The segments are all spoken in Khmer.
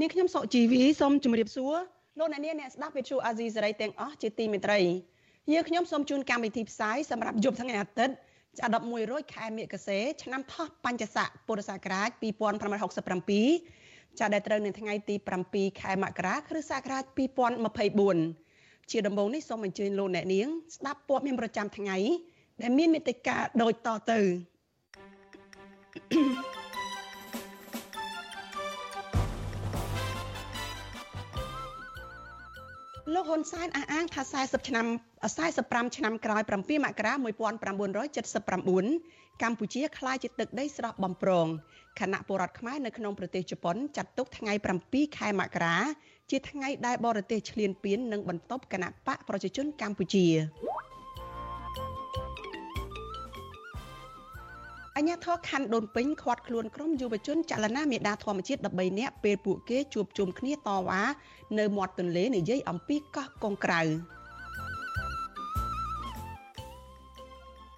នាងខ្ញុំសុជីវីសូមជម្រាបសួរលោកអ្នកនាងអ្នកស្ដាប់វិទ្យុអាស៊ីសេរីទាំងអស់ជាទីមេត្រីយើងខ្ញុំសូមជូនកម្មវិធីផ្សាយសម្រាប់យប់ថ្ងៃអាទិត្យចា11រោចខែមិគសេឆ្នាំថោះបัญចស័កពុរសករាជ2567ចាដែលត្រូវនៅថ្ងៃទី7ខែមករាគ្រិស្តសករាជ2024ជាដំបូងនេះសូមអញ្ជើញលោកអ្នកនាងស្ដាប់ព័ត៌មានប្រចាំថ្ងៃដែលមានមេត្តាដូចតទៅ thank លោកហ៊ុនសែនអះអាងថា40ឆ្នាំ45ឆ្នាំក្រោយ7មករា1979កម្ពុជាក្លាយជាទឹកដីស្រស់បំព្រងគណៈពលរដ្ឋខ្មែរនៅក្នុងប្រទេសជប៉ុនចាត់ទុកថ្ងៃ7ខែមករាជាថ្ងៃដែលបរទេសឈ្លានពាននិងបន្ទប់គណៈបកប្រជាជនកម្ពុជាអញ្ញាធរខណ្ឌដូនពេញខាត់ខ្លួនក្រុមយុវជនចលនាមេដាធម្មជាតិ13នាក់ពេលពួកគេជួបជុំគ្នាតវ៉ា នៅមាត់ទន្លេនិយាយអំពីកោះកុងក្រៅ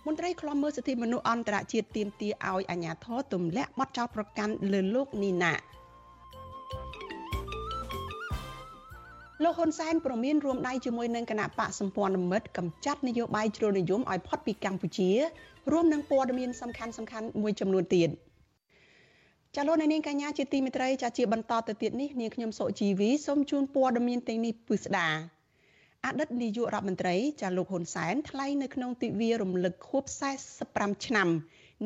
មន្ត្រីខ្លំមើលសិទ្ធិមនុស្សអន្តរជាតិទាមទារឲ្យអាជ្ញាធរទម្លាក់បទចោទប្រកាន់លើលោកនីណាលោកហ៊ុនសែនប្រមានរួមដៃជាមួយនឹងគណៈបកសម្ព័ន្ធមិត្តកម្ចាត់នយោបាយជ្រុលនិយមឲ្យផុតពីកម្ពុជា រួមនឹងព័ត៌មានសំខាន់សំខាន់មួយចំនួនទៀត ចាលោកនាងកញ្ញាជាទីមេត្រីចាជាបន្តទៅទៀតនេះនាងខ្ញុំសុជីវីសូមជូនព័ត៌មានទាំងនេះពិស្ដាអតីតនាយករដ្ឋមន្ត្រីចាលោកហ៊ុនសែនថ្លែងនៅក្នុងទិវារំលឹកខួប45ឆ្នាំ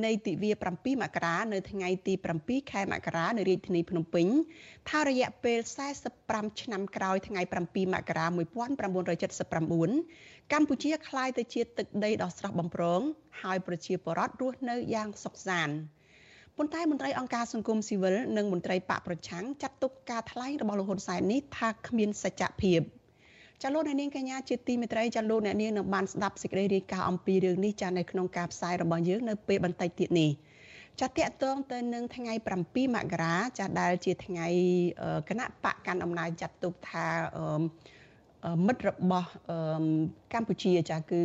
នៃទិវា7មករានៅថ្ងៃទី7ខែមករានៅរាជធានីភ្នំពេញថារយៈពេល45ឆ្នាំក្រោយថ្ងៃ7មករា1979កម្ពុជាក្លាយទៅជាទឹកដីដ៏ស្រស់បំព្រង ហើយប្រជាពលរដ្ឋរស់នៅយ៉ាងសុខសាន្ត ប៉ុន្តែមន្ត្រីអង្គការសង្គមស៊ីវិលនិងមន្ត្រីបកប្រឆាំងចាត់ទុកការថ្លែងរបស់លោកហ៊ុនសែននេះថាគ្មានសច្ចភាព។ចាលោកអ្នកនាងកញ្ញាជាទីមេត្រីចាលោកអ្នកនាងនឹងបានស្ដាប់សេចក្តីរាយការណ៍អំពីរឿងនេះចានៅក្នុងការផ្សាយរបស់យើងនៅពេលបន្តិចទៀតនេះចាតកតងទៅនឹងថ្ងៃ7មករាចាដែលជាថ្ងៃគណៈបកកាន់អំណាចចាត់ទុកថា មិត្តរបស់កម្ពុជាចាគឺ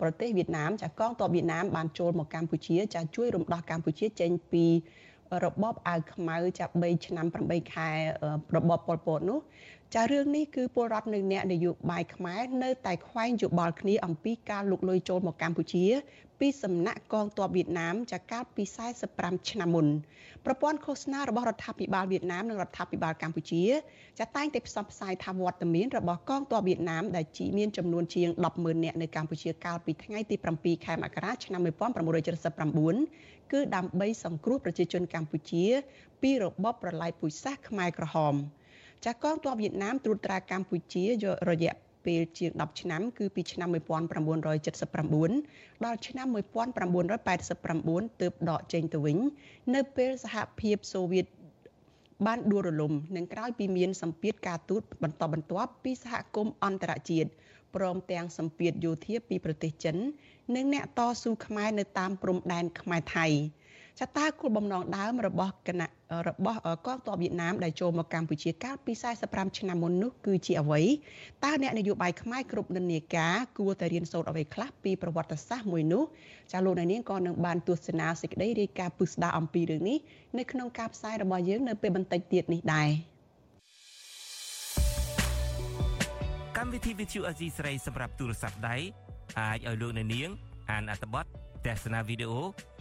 ប្រទេសវៀតណាមចាកងទ័ពវៀតណាមបានចូលមកកម្ពុជាចាជួយរំដោះកម្ពុជាចេញពីរបបអាវខ្មៅចាប់3ឆ្នាំ8ខែរបបប៉ុលពតនោះ ចារឿងនេះគឺពលរដ្ឋនៅអ្នកនយោបាយខ្មែរនៅតែខ្វែងយោបល់គ្នាអំពីការលុកលុយចូលមកកម្ពុជាពីសំណាក់កងទ័ពវៀតណាមចាកាលពី45ឆ្នាំមុនប្រព័ន្ធឃោសនារបស់រដ្ឋាភិបាលវៀតណាមនិងរដ្ឋាភិបាលកម្ពុជាចាតែងតែផ្សព្វផ្សាយថាវត្តមានរបស់កងទ័ពវៀតណាមដែលជីមានចំនួនជាង100000នាក់នៅកម្ពុជាកាលពីថ្ងៃទី7ខែមករាឆ្នាំ1979គឺដើម្បីសង្គ្រោះប្រជាជនកម្ពុជា ពីរបបប្រល័យពូជសាសន៍ខ្មែរក្រហម។ ចាស់កងទ័ពវៀតណាមត្រួតត្រាកម្ពុជាយករយៈពេលជាង10ឆ្នាំគឺពីឆ្នាំ1979ដល់ឆ្នាំ1989ទើបដកចេញទៅវិញ នៅពេលសហភាពសូវៀតបានដួលរលំនិងក្រោយពីមានសម្ពាធការទូតបន្តបន្ទាប់ពីសហគមន៍អន្តរជាតិព្រមទាំងសម្ពាធយោធាពីប្រទេសចិន និងអ្នកតស៊ូខ្មែរនៅតាមព្រំដែនខ្មែរថៃ ចតាគោលបំណងដើមរបស់គណៈរបស់កងទ័ពវៀតណាមដែលចូលមកកម្ពុជាកាលពី45ឆ្នាំមុននោះគឺជាអ្វីតើអ្នកនយោបាយខ្មែរគ្រប់និន្នាការគួរតែរៀនសូត្រអ្វីខ្លះពីប្រវត្តិសាស្ត្រមួយនោះចាលោកនាងក៏នឹងបានទស្សនាសេចក្តីរាយការណ៍ពិស្ដារអំពីរឿងនេះនៅក្នុងការផ្សាយរបស់យើងនៅពេលបន្តិចទៀតនេះដែរកម្មវិធី Vithu Azizi ស្រីសម្រាប់ទូរស័ព្ទដៃអាចឲ្យលោកនាងអានអត្ថបទទស្សនាវីដេអូ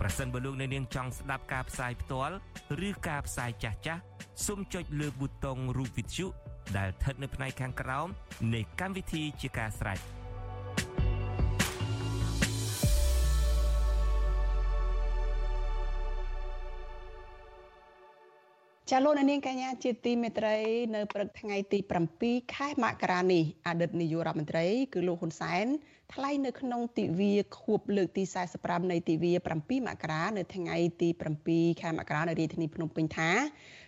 ប្រសិនបើលោកអ្នកនាងចង់ស្ដាប់ការផ្សាយផ្ទាល់ឬការផ្សាយចាស់ចាស់សូមចុចលើប៊ូតុងរូបវិទ្យុដែលស្ថិតនៅផ្នែកខាងក្រោមនៃកម្មវិធីជាការស្ដាយចាលោកនាងកញ្ញាជាទីមេត្រីនៅព្រឹកថ្ងៃទី7ខែមករានេះអតីតនាយករដ្ឋមន្ត្រីគឺលោកហ៊ុនសែន ថ្លែងនៅក្នុងទិវាខួបលើកទី45នៃទិវា7មករានៅថ្ងៃទី7ខែមករានៅរាជធានីភ្នំពេញថា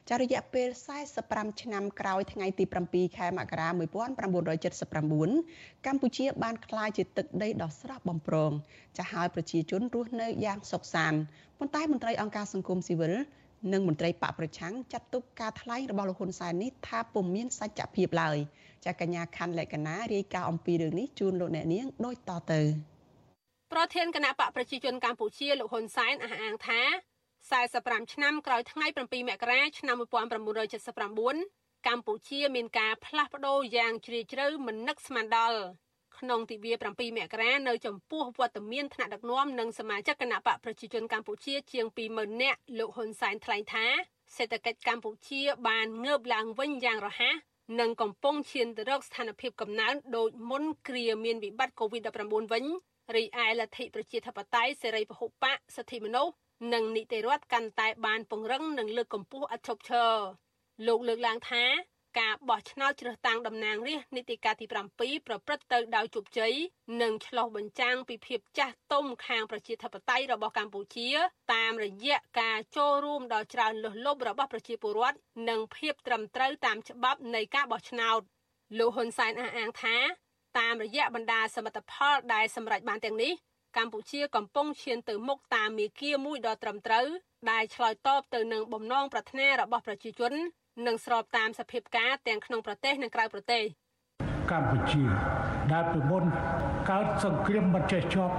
ចារយៈពេល45ឆ្នាំក្រោយថ្ងៃទី7ខែមករា1979កម្ពុជាបានក្លាយជាទឹកដីដ៏ស្រស់បំព្រងចាហើយប្រជាជនរស់នៅយ៉ាងសុខសាន្តប៉ុន្តែមន្ត្រីអង្គការសង្គមស៊ីវិល និងមន្ត្រីបកប្រឆាំងចាត់ទុកការថ្លែងរបស់លោកហ៊ុនសែននេះថាពុំមានសច្ចភាពឡើយចាកញ្ញាខណ្ឌលក្ខណារាយការណ៍អំពីរឿងនេះជូនលោកអ្នកនាងដូចតទៅប្រធានគណៈបកប្រជាជនកម្ពុជាលោកហ៊ុនសែនអះអាងថា45ឆ្នាំក្រោយថ្ងៃ7មករាឆ្នាំ1979កម្ពុជាមានការផ្លាស់ប្ដូរយ៉ាងជ្រាលជ្រៅមិននឹកស្មានដល់ ក្នុងទិវា7មករានៅចំពោះវត្តមានថ្នាក់ដឹកនាំនិងសមាជិកគណៈបកប្រជាជនកម្ពុជាជាង20000នាក់លោកហ៊ុនសែនថ្លែងថាសេដ្ឋកិច្ចកម្ពុជាបានងើបឡើងវិញយ៉ាងរហ័សនិងកំពុងឈានទៅរកស្ថានភាពកំណើនដូចមុនគ្រាមានវិបត្តិ COVID-19 វិញរីឯលទ្ធិប្រជាធិបតេយ្យសេរីពហុបកសិទ្ធិមនុស្សនិងនីតិរដ្ឋកាន់តែបានពង្រឹងនិងលើកកម្ពស់អធិបតេយ្យលោកលើកឡើងថា ការបោះឆ្នោតជ្រើសតាំងតំណាងរាស្ត្រនីតិកាលទី7ប្រព្រឹត្តទៅដោយជោគជ័យនិងឆ្លុះបញ្ចាំងពីភាពចាស់ទុំខាងប្រជាធិបតេយ្យរបស់កម្ពុជា តាមរយៈការចូលរួមដ៏ច្រើនលើសលប់របស់ប្រជាពលរដ្ឋនិងភាពត្រឹមត្រូវតាមច្បាប់នៃការបោះឆ្នោតលោកហ៊ុនសែនអះអាងថា តាមរយៈបណ្ដាសមិទ្ធផលដែលសម្រេចបានទាំងនេះកម្ពុជាកំពុងឈានទៅមុខតាមមាគ៌ាមួយដ៏ត្រឹមត្រូវដែលឆ្លើយតបទៅនឹងបំណងប្រាថ្នារបស់ប្រជាជន និងស្របតាមសភាពការទាំងក្នុងប្រទេសនិងក្រៅប្រទេសកម្ពុជាដែលពីមុនកើតសង្គ្រាមមិនចេះចប់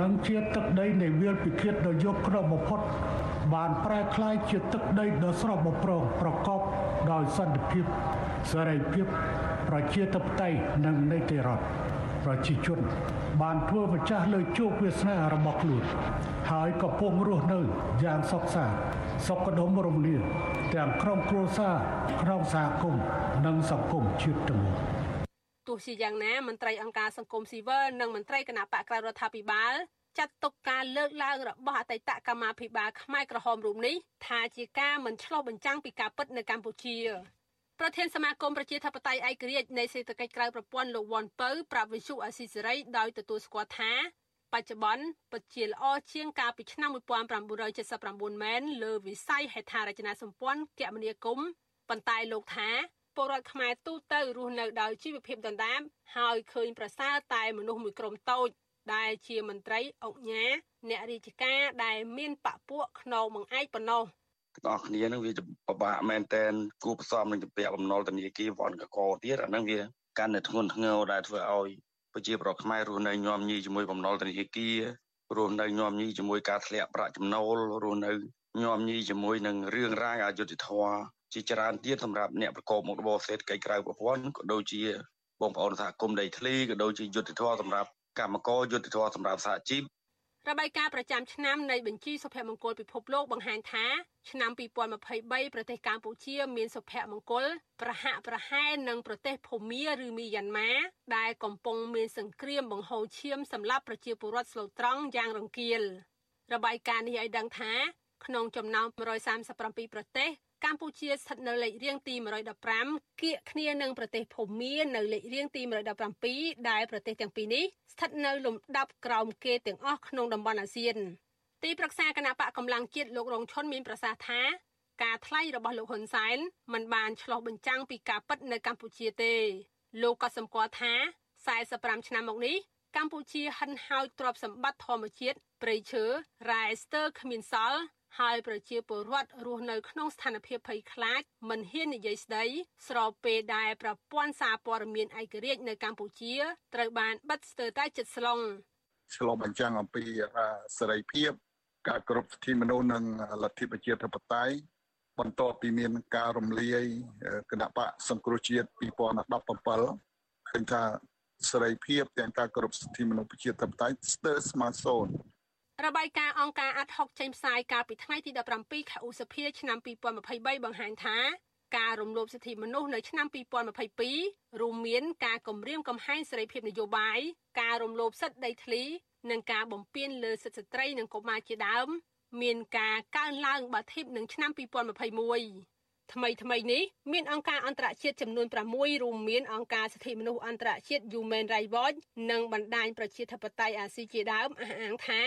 និងជាទឹកដីនៃវាលពិឃាតដ៏យកគ្រោះបំផុត បានប្រែក្លាយជាទឹកដីដ៏ស្រស់បំព្រងប្រកបដោយសន្តិភាពសេរីភាពប្រជាធិបតេយ្យនិងនីតិរដ្ឋប្រជាជន បានធ្វើម្ចាស់លើជោគវាសនារបស់ខ្លួន ហើយកំពុងរស់នៅយ៉ាងសុខសាន្តសុខដុមរមនាទាំងក្រុមគ្រួសារក្នុងសហគមន៍និងសង្គមជាតិទាំងមូលទោះជាយ៉ាងណាមន្ត្រីអង្គការសង្គមស៊ីវិលនិងមន្ត្រីគណៈបកក្រៅរដ្ឋាភិបាលចាត់ទុកការលើកឡើងរបស់អតីតកម្មាភិបាលខ្មែរក្រហមរូបនេះថាជាការមិនឆ្លុះបញ្ចាំងពីការពិតនៅកម្ពុជាប្រធានសមាគមប្រជាធិបតេយ្យឯករាជ្យនៃសេដ្ឋកិច្ចក្រៅប្រព័ន្ធលោកវ៉ាន់ពៅប្រាប់វិសុអាស៊ីសេរីដោយទទួលស្គាល់ថា បច្ចុប្បន្នពិតជាល្អជាងកាលពីឆ្នាំ1979មែនលើវិស័យហេដ្ឋារចនាសម្ព័ន្ធគមនាគមន៍ប៉ុន្តែលោកថាពលរដ្ឋខ្មែរទូទៅរស់នៅដោយជីវភាពដណ្ដើមហើយឃើញប្រសើរតែមនុស្សមួយក្រុមតូច ដែលជាមន្ត្រីអង្គញាអ្នករាជការដែលមានបពពួកខ្នងបង្អែកប៉ុណ្ណោះទាំងអស់គ្នានឹងវាពិបាកមែនតែនគួបផ្សំនឹងជំពាក់បំណុលធនាគារវ៉ាន់កកទៀតអានឹងវាកាន់តែធ្ងន់ធ្ងរដែលធ្វើឲ្យ ប្រជាប្រដ្ឋខ្មែររស់នៅញោមញីជាមួយបំណុលធនាគាររស់នៅញោមញីជាមួយការធ្លាក់ប្រាក់ចំណូលរស់នៅញោមញីជាមួយនឹងរឿងរ៉ាវអយុត្តិធម៌ជាច្រើនទៀតសម្រាប់អ្នកប្រកបមុខរបរសេដ្ឋកិច្ចក្រៅប្រព័ន្ធក៏ដូចជាបងប្អូនសហគមន៍ដីធ្លីក៏ដូចជាយុត្តិធម៌សម្រាប់កម្មករយុត្តិធម៌សម្រាប់សហជីព របាយការណ៍ប្រចាំឆ្នាំនៃបញ្ជីសុភមង្គលពិភពលោកបង្ហាញថាឆ្នាំ2023ប្រទេសកម្ពុជាមានសុភមង្គលប្រហាក់ប្រហែលនឹងប្រទេសភូមាឬមីយ៉ាន់ម៉ាដែលកំពុងមានសង្គ្រាមបង្ហូរឈាមសម្រាប់ប្រជាពលរដ្ឋស្លូតត្រង់យ៉ាងរង្គាលរបាយការណ៍នេះឲ្យដឹងថាក្នុងចំណោម137ប្រទេស កម្ពុជាស្ថិតនៅលេខរៀងទី115គៀកគ្នានឹងប្រទេសភូមានៅលេខរៀងទី117ដែលប្រទេសទាំងពីរនេះស្ថិតនៅលំដាប់ក្រោមគេទាំងអស់ក្នុងតំបន់អាស៊ានទីប្រឹក្សាគណៈបកកម្លាំងជាតិលោករងឈុនមានប្រសាសន៍ថាការថ្លែងរបស់លោកហ៊ុនសែនមិនបានឆ្លោះបញ្ចាំងពីការពិតនៅកម្ពុជាទេលោកក៏សម្គាល់ថា45ឆ្នាំមកនេះកម្ពុជាហិនហោចទ្រព្យសម្បត្តិធម្មជាតិព្រៃឈើរ៉ែស្ទើរគ្មានសល់ ហើយប្រជាពលរដ្ឋរស់នៅក្នុងស្ថានភាពភ័យខ្លាចមិនហ៊ាននិយាយស្ដីស្របពេលដែលប្រព័ន្ធសារព័ត៌មានឯករាជ្យនៅកម្ពុជាត្រូវបានបិទស្ទើរតែជិតស្លុងឆ្លុះបញ្ចាំងអំពីសេរីភាពការគោរពសិទ្ធិមនុស្សនិងលទ្ធិប្រជាធិបតេយ្យបន្ទាប់ពីមានការរំលាយគណៈបកសង្គ្រោះជាតិ2017ឃើញថាសេរីភាពទាំងការគោរពសិទ្ធិមនុស្សប្រជាធិបតេយ្យស្ទើរស្មើសូន្យ របាយការណ៍អង្គការអាត់ហុកចេញផ្សាយកាលពីថ្ងៃទី17ខែឧសភាឆ្នាំ2023បង្ហាញថាការរំលោភសិទ្ធិមនុស្សនៅឆ្នាំ2022រួមមានការគំរាមកំហែងសេរីភាពនយោបាយការរំលោភសិទ្ធិដីធ្លី និងការបំពានលើសិទ្ធិស្ត្រីនិងកុមារជាដើម មានការកើនឡើងបាធិបនឹងឆ្នាំ2021ថ្មីថ្មីនេះមានអង្គការអន្តរជាតិចំនួន6រួមមានអង្គការសិទ្ធិមនុស្សអន្តរជាតិ Human Rights Watch និងបណ្ដាញប្រជាធិបតេយ្យអាស៊ីជាដើមអះអាងថា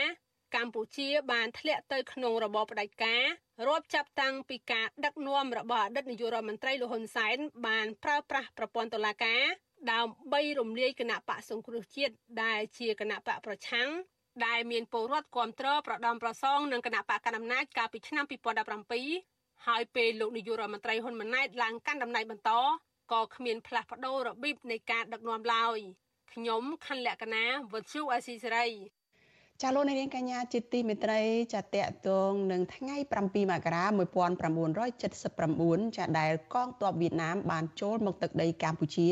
កម្ពុជាបានធ្លាក់ទៅក្នុងរបបផ្ដាច់ការរាប់ចាប់តាំងពីការដឹកនាំរបស់អតីតនាយករដ្ឋមន្ត្រីលហ៊ុនសែនបានប្រើប្រាស់ប្រព័ន្ធតុលាការដើម្បីរំលាយគណៈបកសង្គ្រោះជាតិដែលជាគណៈបកប្រឆាំងដែលមានពលរដ្ឋគ្រប់គ្រងប្រដំប្រសងនឹងគណៈបកកណ្ដាលអំណាចកាលពីឆ្នាំ2017ហើយពេលលោកនាយករដ្ឋមន្ត្រីហ៊ុនម៉ាណែតឡើងកាន់តំណែងបន្តក៏គ្មានផ្លាស់ប្ដូររបៀបនៃការដឹកនាំឡើយខ្ញុំខណ្ឌលក្ខណាវុទ្ធុអសីសេរី ចាលោកនាងកញ្ញាជាទីមេត្រីចាតកតងនឹងថ្ងៃ7មករា1979ចាដែលកងទ័ពវៀតណាមបានចូលមកទឹកដីកម្ពុជា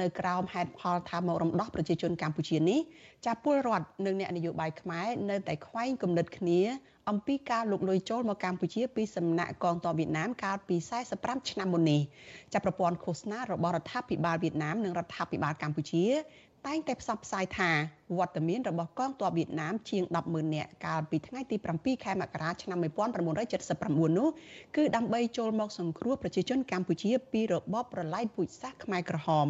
នៅក្រោមហេតុផលថាមករំដោះប្រជាជនកម្ពុជានេះចាពលរដ្ឋនិងអ្នកនយោបាយខ្មែរនៅតែខ្វែងគំនិតគ្នាអំពីការលុកលុយចូលមកកម្ពុជាពីសំណាក់កងទ័ពវៀតណាមកាលពី45ឆ្នាំមុននេះចាប់ប្រព័ន្ធឃោសនារបស់រដ្ឋាភិបាលវៀតណាមនិងរដ្ឋាភិបាលកម្ពុជា តែងតែផ្សព្វផ្សាយថាវត្តមានរបស់កងទ័ពវៀតណាមជាង100,000នាក់កាលពីថ្ងៃទី7ខែមករាឆ្នាំ1979នោះគឺដើម្បីចូលមកសង្គ្រោះប្រជាជនកម្ពុជាពីរបបប្រល័យពូជសាសន៍ខ្មែរក្រហម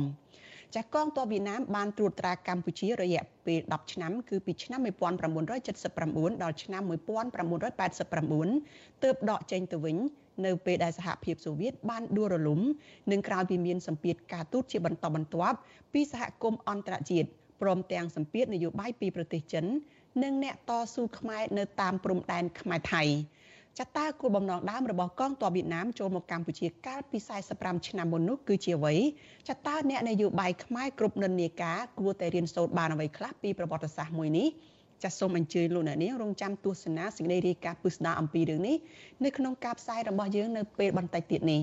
ចាកងទ័ពវៀតណាមបានត្រួតត្រាកម្ពុជារយៈពេល10ឆ្នាំគឺពីឆ្នាំ1979ដល់ឆ្នាំ1989ទើបដកចេញទៅវិញ នៅពេលដែលសហភាពសូវៀតបានដួលរលំនិងក្រោយពីមានសម្ពាធការទូតជាបន្តបន្ទាប់ពីសហគមន៍អន្តរជាតិព្រមទាំងសម្ពាធនយោបាយពីប្រទេសចិន និងអ្នកតស៊ូខ្មែរនៅតាមព្រំដែនខ្មែរថៃចតាគោលបំណងដើមរបស់កងទ័ពវៀតណាមចូលមកកម្ពុជាកាលពី45ឆ្នាំមុននោះគឺជាអ្វីចតាអ្នកនយោបាយខ្មែរគ្រប់និន្នាការគួរតែរៀនសូត្របានអ្វីខ្លះពីប្រវត្តិសាស្ត្រមួយនេះ ចាសសូមអញ្ជើញលោកអ្នកនាងរងចាំទស្សនាសេចក្តីរាយការណ៍ពុស្ដាអំពីរឿងនេះនៅក្នុងការផ្សាយរបស់យើងនៅពេលបន្តិចទៀតនេះ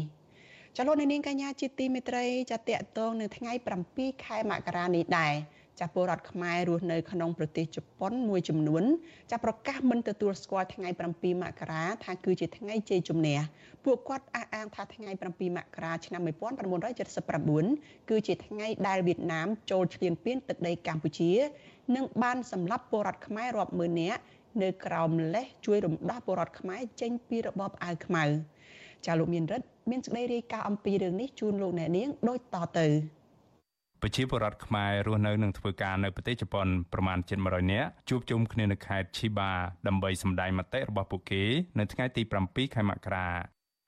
ចាលោកអ្នកនាងកញ្ញាជាទីមេត្រីចាតកតងនៅថ្ងៃ7ខែមករានេះដែរ ចាពលរដ្ឋខ្មែររស់នៅក្នុងប្រទេសជប៉ុនមួយចំនួនចាប្រកាសមិនទទួលស្គាល់ថ្ងៃ7មករាថាគឺជាថ្ងៃជ័យជំនះពួកគាត់អះអាងថាថ្ងៃ7មករាឆ្នាំ1979គឺជាថ្ងៃដែលវៀតណាមចូលឈ្លានពានទឹកដីកម្ពុជា និងបានសម្លាប់ពលរដ្ឋខ្មែររាប់ម៉ឺននាក់នៅក្រោមលេសជួយរំដោះពលរដ្ឋខ្មែរចេញពីរបបអាវខ្មៅចាលោកមានរិទ្ធមានសេចក្តីរាយការណ៍អំពីរឿងនេះជូនលោកអ្នកនាងដូចតទៅ ប្រជាពលរដ្ឋខ្មែររស់នៅនិងធ្វើការនៅប្រទេសជប៉ុនប្រមាណជិត100នាក់ជួបជុំគ្នានៅខេត្ត Chiba ដើម្បីសម្ដែងមតិរបស់ពួកគេនៅថ្ងៃទី7ខែមករា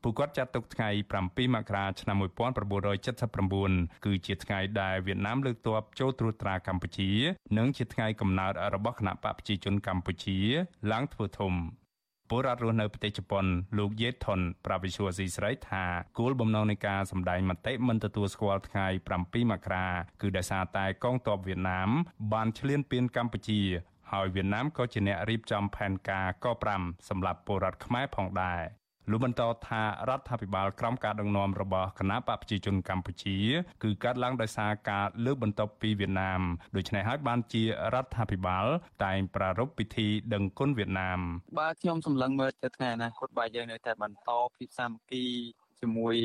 ពួកគាត់ចាត់ទុកថ្ងៃ7មករាឆ្នាំ1979គឺជាថ្ងៃដែលវៀតណាមលើកទ័ពចូលត្រួតត្រាកម្ពុជា និងជាថ្ងៃកំណើតរបស់គណបកប្រជាជនកម្ពុជាឡើងធ្វើធំ ពលរដ្ឋរស់នៅប្រទេសជប៉ុនលោកយេថុនប្រាប់វិសុវស៊ីស្រីថាគោលបំណងនៃការសម្ដែងមតិមិនទទួលស្គាល់ថ្ងៃ7មករាគឺដោយសារតែកងទ័ពវៀតណាមបានឈ្លានពានកម្ពុជាហើយវៀតណាមក៏ជាអ្នករៀបចំផែនការក5សម្រាប់ពលរដ្ឋខ្មែរផងដែរ លោកបន្តថារដ្ឋាភិបាលក្រោមការដឹកនាំរបស់គណៈបកប្រជាជនកម្ពុជា គឺកាត់ឡើងដោយសារការលើកបន្ទប់ពីវៀតណាមដូច្នេះហើយបានជារដ្ឋាភិបាល តែងប្រារព្ធពិធីដឹងគុណវៀតណាមបាទខ្ញុំសម្លឹងមើលទៅថ្ងៃអនាគតបាទយើងនៅតែបន្តភាពសាមគ្គីជាមួយ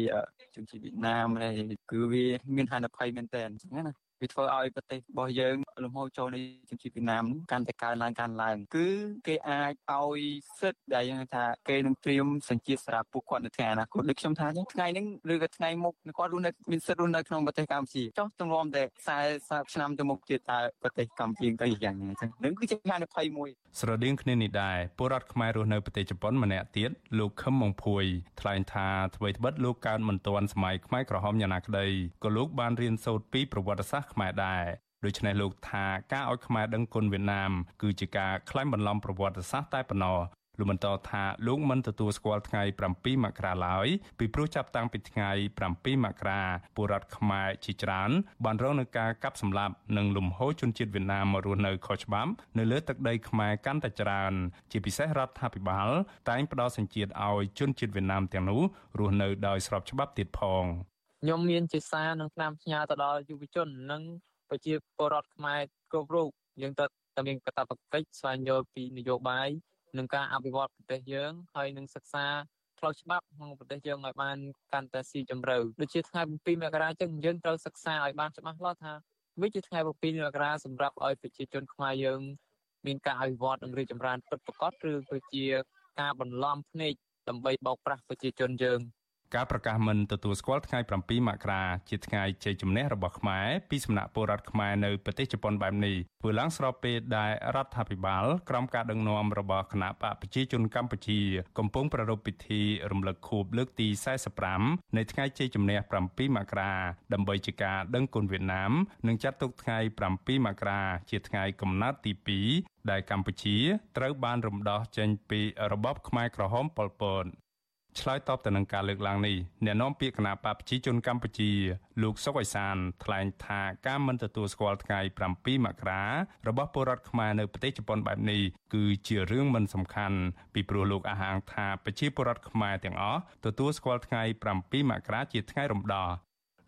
ជនជាតិវៀតណាមហើយគឺវាមានហានិភ័យមែនតើអញ្ចឹងណា វាធ្វើឲ្យប្រទេសរបស់យើងលំហូរចូលនៃជនជាតិវៀតណាមកាន់តែកើនឡើងកើនឡើង គឺគេអាចឲ្យសិទ្ធដែលយើងថាគេនឹងត្រៀមសញ្ជាតិសម្រាប់ពួកគាត់នៅថ្ងៃអនាគតដូចខ្ញុំថាអញ្ចឹងថ្ងៃនេះឬក៏ថ្ងៃមុខគាត់រស់នៅមានសិទ្ធរស់នៅក្នុងប្រទេសកម្ពុជាចុះទម្រាំតែ40ឆ្នាំទៅមុខទៀតតើប្រទេសកម្ពុជាទៅយ៉ាងណាអញ្ចឹងនឹងគឺជាហានិភ័យមួយស្រដៀងគ្នានេះដែរពលរដ្ឋខ្មែររស់នៅប្រទេសជប៉ុនម្នាក់ទៀតលោកខឹមម៉ុងភួយថ្លែងថាអ្វីត្បិតលោកកើតមិនទាន់សម័យខ្មែរក្រហមយ៉ាងណាក្តីក៏លោកបានរៀនសូត្រពីប្រវត្តិសាស្ត្រខ្មែរដែរដូច្នេះលោកថាការឲ្យខ្មែរដឹងគុណវៀតណាមគឺជាការក្លែងបន្លំប្រវត្តិសាស្ត្រតែប៉ុណ្ណោះលោកបន្តថាលោកមិនទទួលស្គាល់ថ្ងៃ7មករាឡើយពីព្រោះចាប់តាំងពីថ្ងៃ7មករាពលរដ្ឋខ្មែរជាច្រើនបានរងនឹងការកាប់សម្លាប់និងលំហូរជនជាតិវៀតណាមមករស់នៅខុសច្បាប់នៅលើទឹកដីខ្មែរកាន់តែច្រើន ជាពិសេសរដ្ឋាភិបាលតែងផ្ដល់សញ្ជាតិឲ្យជនជាតិវៀតណាមទាំងនោះរស់នៅដោយស្របច្បាប់ទៀតផង ខ្ញុំមានជាសារនឹងតាមផ្ញើទៅដល់យុវជននិងប្រជាពលរដ្ឋខ្មែរគ្រប់រូបយើងត្រូវតែមានកាតព្វកិច្ចស្វែងយល់ពីនយោបាយនិងការអភិវឌ្ឍប្រទេសយើងហើយនឹងសិក្សាផ្លូវច្បាប់ក្នុងប្រទេសយើងឲ្យបានកាន់តែស៊ីជម្រៅដូចជាថ្ងៃ7មករាចឹងយើងត្រូវសិក្សាឲ្យបានច្បាស់លាស់ថាវាជាថ្ងៃ7មករាសម្រាប់ឲ្យប្រជាជនខ្មែរយើងមានការអភិវឌ្ឍនិងរីកចម្រើនពិតប្រាកដឬគឺជាការបន្លំភ្នែកដើម្បីបោកប្រាស់ប្រជាជនយើង ការប្រកាសមិនទទួលស្គាល់ថ្ងៃ7មករាជាថ្ងៃជ័យជំនះរបស់ខ្មែរពីសំណាក់ពលរដ្ឋខ្មែរនៅប្រទេសជប៉ុនបែបនេះធ្វើឡើងស្របពេលដែលរដ្ឋាភិបាលក្រោមការដឹកនាំរបស់គណៈបកប្រជាជនកម្ពុជាកំពុងប្រារព្ធពិធីរំលឹកខួបលើកទី45នៃថ្ងៃជ័យជំនះ7មករាដើម្បីជាការដឹងគុណវៀតណាមនិងចាត់ទុកថ្ងៃ7មករាជាថ្ងៃកំណើតទី2ដែលកម្ពុជាត្រូវបានរំដោះចេញពីរបបខ្មែរក្រហមប៉ុលពត ឆ្លើយតបទៅនឹងការលើកឡើងនេះអ្នកនាំពាក្យគណៈបកប្រជាជនកម្ពុជា លោកសុកអេសានថ្លែងថាការមិនទទួលស្គាល់ថ្ងៃ7មករារបស់ពលរដ្ឋខ្មែរនៅប្រទេសជប៉ុនបែបនេះគឺជារឿងមិនសំខាន់ពីព្រោះលោកអះអាងថាប្រជាពលរដ្ឋខ្មែរទាំងអស់ទទួលស្គាល់ថ្ងៃ7មករាជាថ្ងៃរំដោះ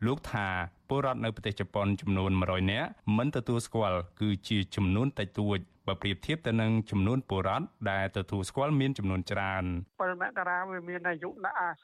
លោកថាពលរដ្ឋនៅប្រទេសជប៉ុនចំនួន100នាក់មិនទទួលស្គាល់គឺជាចំនួនតិចតួច បើប្រៀបធៀបទៅនឹងចំនួនពលរដ្ឋដែលទទួលស្គាល់មានចំនួនច្រើន7មករាវាមានអាយុ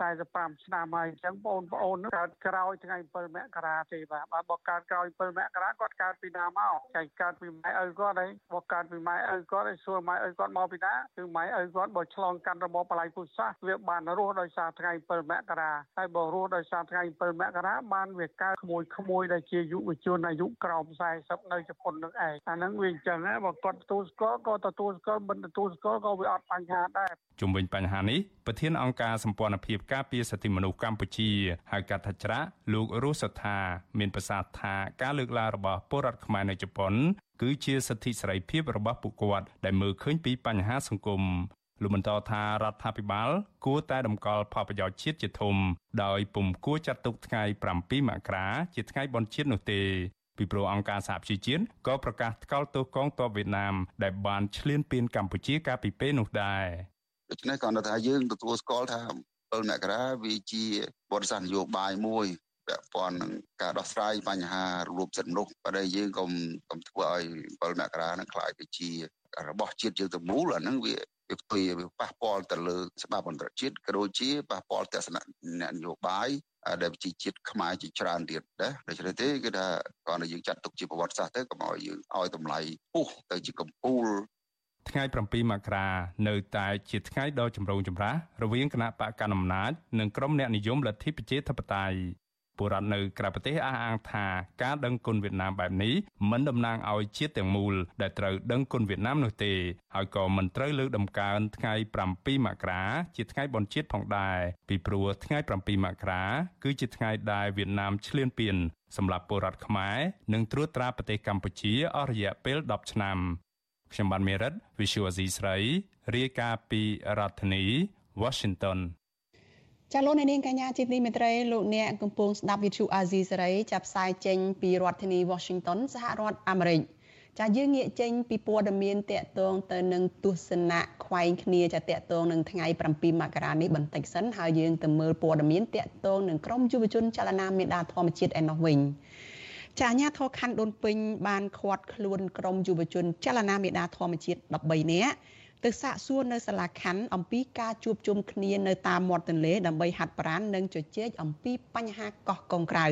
45ឆ្នាំហើយអញ្ចឹងបងប្អូនកើតក្រោយថ្ងៃ7មករាទេបាទបើបើកើតក្រោយ7មករាគាត់កើតពីណាមកចាកើតពីម៉ែឪគាត់ហើយបើកើតពីម៉ែឪគាត់ហើយសួរម៉ែឪគាត់មកពីណាគឺម៉ែឪគាត់បើឆ្លងកាត់របបបល័យពុសាសវាបានរស់ដោយសារថ្ងៃ7មករាហើយបើរស់ដោយសារថ្ងៃ7មករាបានវាកើតក្មួយក្មួយដែលជាយុវជនអាយុក្រោម40នៅជប៉ុននឹងឯងអាហ្នឹងវាអញ្ចឹងណាបើគាត់ទទួលស្គាល់ក៏ទទួលស្គាល់មិនទទួលស្គាល់ក៏វាអត់បញ្ហាដែរជុំវិញបញ្ហានេះប្រធានអង្គការសម្ព័ន្ធភាពការពារសិទ្ធិមនុស្សកម្ពុជាហៅកាត់ថាច្រាលោករស់សថា មានប្រសាសន៍ថាការលើកឡើងរបស់ពលរដ្ឋខ្មែរនៅជប៉ុន គឺជាសិទ្ធិសេរីភាពរបស់ពួកគាត់ដែលមើលឃើញពីបញ្ហាសង្គមលោកបន្តថារដ្ឋាភិបាល គួរតែតម្កល់ផលប្រយោជន៍ជាតិជាធំដោយពុំគួរចាត់ទុកថ្ងៃ7មករាជាថ្ងៃបុណ្យជាតិនោះទេ ពីព្រោះអង្គការសហប្រជាជាតិក៏ប្រកាសថ្កោលទោសកងទ័ពវៀតណាមដែលបានឈ្លានពានកម្ពុជាកាលពីពេលនោះដែរដូច្នេះគាត់ថាយើងទទួលស្គាល់ថា7មករាវាជាបទសាសនយោបាយមួយពាក់ព័ន្ធនឹងការដោះស្រាយបញ្ហារលូបសិទ្ធិមនុស្សបើដែលយើងកុំកុំធ្វើឲ្យ7មករានឹងខ្លាយទៅជារបស់ជាតិយើងទៅមូលអាហ្នឹងវា វាផ្ទុយវាប៉ះពាល់ទៅលើច្បាប់អន្តរជាតិក៏ដូចជាប៉ះពាល់ទស្សនៈនយោបាយដែលប្រជាជាតិខ្មែរជាច្រើនទៀតណាដូច្នេះទេគឺថាគ្រាន់តែយើងចាត់ទុកជាប្រវត្តិសាស្ត្រទៅកុំឲ្យយើងឲ្យតម្លៃពុះទៅជាកំពូលថ្ងៃ7មករានៅតែជាថ្ងៃដ៏ចម្រូងចម្រាសរវាងគណៈបកកណ្ដាលអំណាចនិងក្រុមអ្នកនិយមលទ្ធិប្រជាធិបតេយ្យ ពលរដ្ឋនៅក្រៅប្រទេសអះអាងថាការដឹងគុណវៀតណាមបែបនេះមិនតំណាងឲ្យជាតិទាំងមូលដែលត្រូវដឹងគុណវៀតណាមនោះទេហើយក៏មិនត្រូវលើកដំកើងថ្ងៃ7មករាជាថ្ងៃបុណ្យជាតិផងដែរពីព្រោះថ្ងៃ7មករាគឺជាថ្ងៃដែលវៀតណាមឈ្លានពានសម្រាប់ពលរដ្ឋខ្មែរនិងត្រួតត្រាប្រទេសកម្ពុជាអស់រយៈពេល10ឆ្នាំខ្ញុំបានមេរិត Visual Asia ស្រីរាយការណ៍ពីរដ្ឋធានី Washington ចាលោកនាងកញ្ញាជាទីមេត្រីលោកអ្នកកំពុងស្ដាប់វិទ្យុអាស៊ីសេរីចាប់ផ្សាយចេញពីរដ្ឋធានី Washington សហរដ្ឋអាមេរិកចាយើងងាកចេញពីព័ត៌មានតកតងទៅនឹងទស្សនៈខ្វែងគ្នាចាតកតងនឹងថ្ងៃ7មករានេះបន្តិចសិនហើយយើងទៅមើលព័ត៌មានតកតងនឹងក្រមយុវជនចលនាមេដាធម្មជាតិឯណោះវិញចាអាញាធរខណ្ឌដូនពេញបានឃាត់ខ្លួនក្រមយុវជនចលនាមេដាធម្មជាតិ13នាក់ ទៅសាកសួរនៅសាលាខណ្ឌអំពីការជួបជុំគ្នានៅតាមមាត់ទន្លេដើម្បីហាត់ប្រាណនិងជជែកអំពីបញ្ហាកោះកុងក្រៅ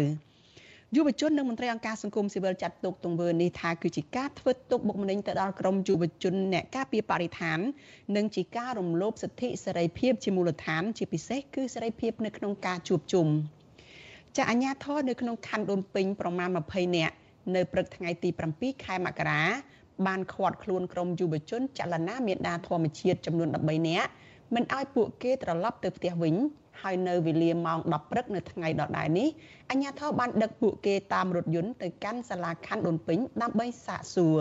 យុវជននិងមន្ត្រីអង្គការសង្គមស៊ីវិលចាត់ទុកទង្វើនេះថាគឺជាការធ្វើទុកបុកម្នេញទៅដល់ក្រមយុវជនអ្នកការពារបរិស្ថាន និងជាការរំលោភសិទ្ធិសេរីភាពជាមូលដ្ឋាន ជាពិសេសគឺសេរីភាពនៅក្នុងការជួបជុំចាអាញាធរនៅក្នុងខណ្ឌដូនពេញប្រមាណ20នាក់នៅព្រឹកថ្ងៃទី7ខែមករា បានឃាត់ខ្លួនក្រុមយុវជនចលនាមេដាធម្មជាតិចំនួន13នាក់មិនឲ្យពួកគេត្រឡប់ទៅផ្ទះវិញហើយនៅវេលាម៉ោង10ព្រឹកនៅថ្ងៃដដែលនេះអាជ្ញាធរបានដឹកពួកគេតាមរថយន្តទៅកាន់សាលាខណ្ឌដូនពេញដើម្បីសាកសួរ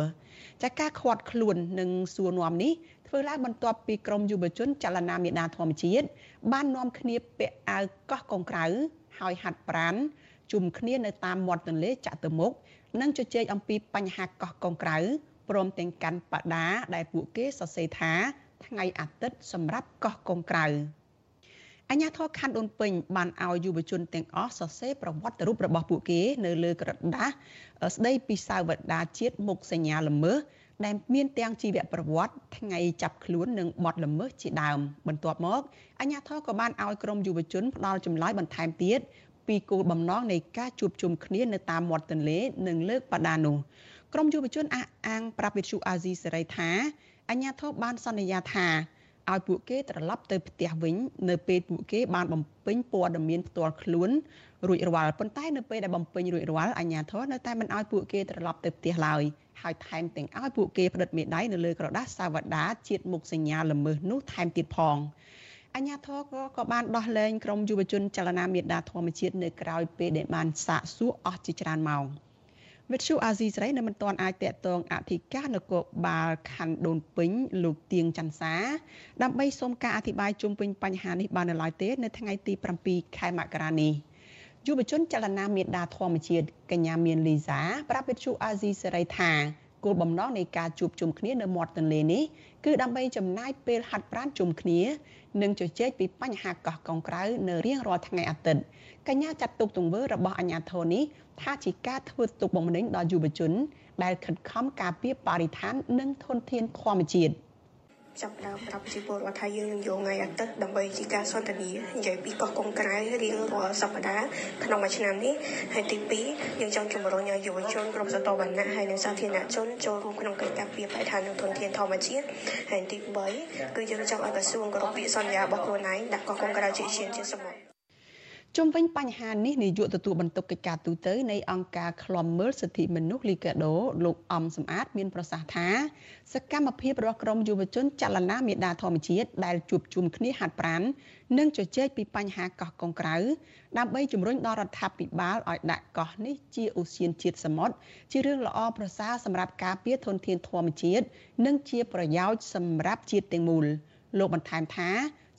ចាការឃាត់ខ្លួននិងសួរនាំនេះធ្វើឡើងបន្ទាប់ពីក្រមយុវជនចលនាមេដាធម្មជាតិបាននាំគ្នាពាក់អាវកោះកុងក្រៅហើយហាត់ប្រាណជុំគ្នានៅតាមមាត់ទន្លេចតុមុខនិងជជែកអំពីបញ្ហាកោះកុងក្រៅ ព្រមទាំងកាន់បដាដែលពួកគេសរសេរថាថ្ងៃអាទិត្យសម្រាប់កោះកុងក្រៅអញ្ញាធរខណ្ឌដូនពេញបានឲ្យយុវជនទាំងអស់សរសេរប្រវត្តិរូបរបស់ពួកគេនៅលើក្រដាសស្ដីពីសាវតាជាតិមុខសញ្ញាល្មើសដែលមានទាំងជីវប្រវត្តិថ្ងៃចាប់ខ្លួននិងបទល្មើសជាដើមបន្ទាប់មកអញ្ញាធរក៏បានឲ្យក្រុមយុវជនផ្ដល់ចម្លើយបន្ថែមទៀតពីគោលបំណងនៃការជួបជុំគ្នានៅតាមមាត់ទន្លេនិងលើកបដានោះ ក្រមយុវជនអះអាងប្រាប់វិទ្យុអាស៊ីសេរីថាអញ្ញាធិបបានសន្យាថាឲ្យពួកគេត្រឡប់ទៅផ្ទះវិញ នៅពេលពួកគេបានបំពេញព័ត៌មានផ្ទាល់ខ្លួនរួចរាល់ប៉ុន្តែនៅពេលដែលបំពេញរួចរាល់អាជ្ញាធរនៅតែមិនឲ្យពួកគេត្រឡប់ទៅផ្ទះឡើយហើយថែមទាំងឲ្យពួកគេផ្តិតមេដៃនៅលើក្រដាសសាវតាជាតិមុខសញ្ញាល្មើសនោះថែមទៀតផងអញ្ញាធរក៏ក៏បានដោះលែងក្រុមយុវជនចលនាមេដាធម្មជាតិនៅក្រៅពេលដែលបានសាកសួរអស់ជាច្រើនម៉ោង វិទ្យុអាស៊ីសេរីនៅមិនទាន់អាចតាក់ទងអធិការនគរបាលខណ្ឌដូនពេញលោកទៀងច័ន្ទសាដើម្បីសូមការអធិប្បាយជុំវិញបញ្ហានេះបាននៅឡើយទេនៅថ្ងៃទី7ខែមករានេះយុវជនចលនាមេដាធម្មជាតិកញ្ញាមានលីសាប្រាប់វិទ្យុអាស៊ីសេរីថាគោលបំណងនៃការជួបជុំគ្នានៅមាត់ទន្លេនេះគឺដើម្បីចំណាយពេលហាត់ប្រាណជុំគ្នា និងជជែកពីបញ្ហាកោះកុងក្រៅនៅរៀងរាល់ថ្ងៃអាទិត្យកញ្ញាចាត់ទុកទង្វើរបស់អាជ្ញាធរនេះ ថាជាការធ្វើទុកបុកម្នេញដល់យុវជន ដែលខិតខំការពារបរិស្ថាន និងធនធានធម្មជាតិ។ចាប់ដើមប្រាប់ប្រជាពលរដ្ឋថាយើងនឹងយកថ្ងៃអាទិត្យដើម្បីជាការសន្ទនានិយាយពីកោះកុងក្រៅរៀងរាល់សប្តាហ៍ក្នុងមួយឆ្នាំនេះហើយទី2យើងចង់ជំរុញឲ្យយុវជនគ្រប់ស្រទាប់វណ្ណៈហើយនិងសាធារណជនចូលរួមក្នុងកិច្ចការពារបរិស្ថាននិងធនធានធម្មជាតិហើយទី3គឺយើងចង់ឲ្យក្រសួងគោរពពាក្យសន្យារបស់ខ្លួនឯងដាក់កោះកុងក្រៅជាជាជាសមុទ្រ ជុំវិញបញ្ហានេះនាយកទទួលបន្ទុកកិច្ចការទូតនៃអង្គការឃ្លាំមើលសិទ្ធិមនុស្សលីកាដូលោកអំសំអាត មានប្រសាសន៍ថាសកម្មភាពរបស់ក្រមយុវជនចលនាមេដាធម្មជាតិដែលជួបជុំគ្នាហាត់ប្រាណនិងជជែកពីបញ្ហាកោះកុងក្រៅដើម្បីជំរុញដល់រដ្ឋាភិបាលឲ្យដាក់កោះនេះជាឧស្សាហជាតិសមុទ្រជារឿងល្អប្រសើរសម្រាប់ការពារធនធានធម្មជាតិនិងជាប្រយោជន៍សម្រាប់ជាតិទាំងមូលលោកបន្ថែមថា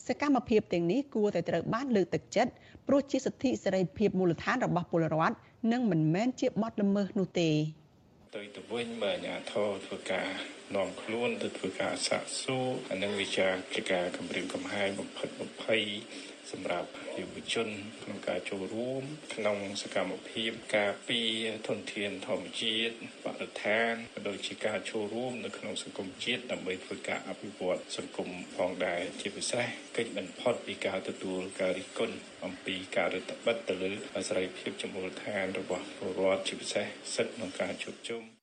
សកម្មភាពទាំងនេះគួរតែត្រូវបានលើកទឹកចិត្ត ព្រោះជាសិទ្ធិសេរីភាពមូលដ្ឋានរបស់ពលរដ្ឋនិងមិនមែនជាបទល្មើសនោះទេទៅទៅវិញបើអាញាធរធ្វើការនាំខ្លួនទៅធ្វើការសាកសួរអានឹងវាជាការគម្រាមកំហែងបំផិតបំភ័យសម្រាប់ យុវជនក្នុងការចូលរួម ក្នុងសកម្មភាពការពារធនធានធម្មជាតិបរិស្ថានក៏ដូចជាការចូលរួមនៅក្នុងសង្គមជាតិដើម្បីធ្វើការអភិវឌ្ឍសង្គមផងដែរជាពិសេសកិច្ចបន្ផុតពីការទទួលការរិះគន់អំពីការរដ្ឋបិទទៅលើសេរីភាពចំពោះឋានរបស់ពលរដ្ឋជាពិសេសសិទ្ធិក្នុងការជួបជុំ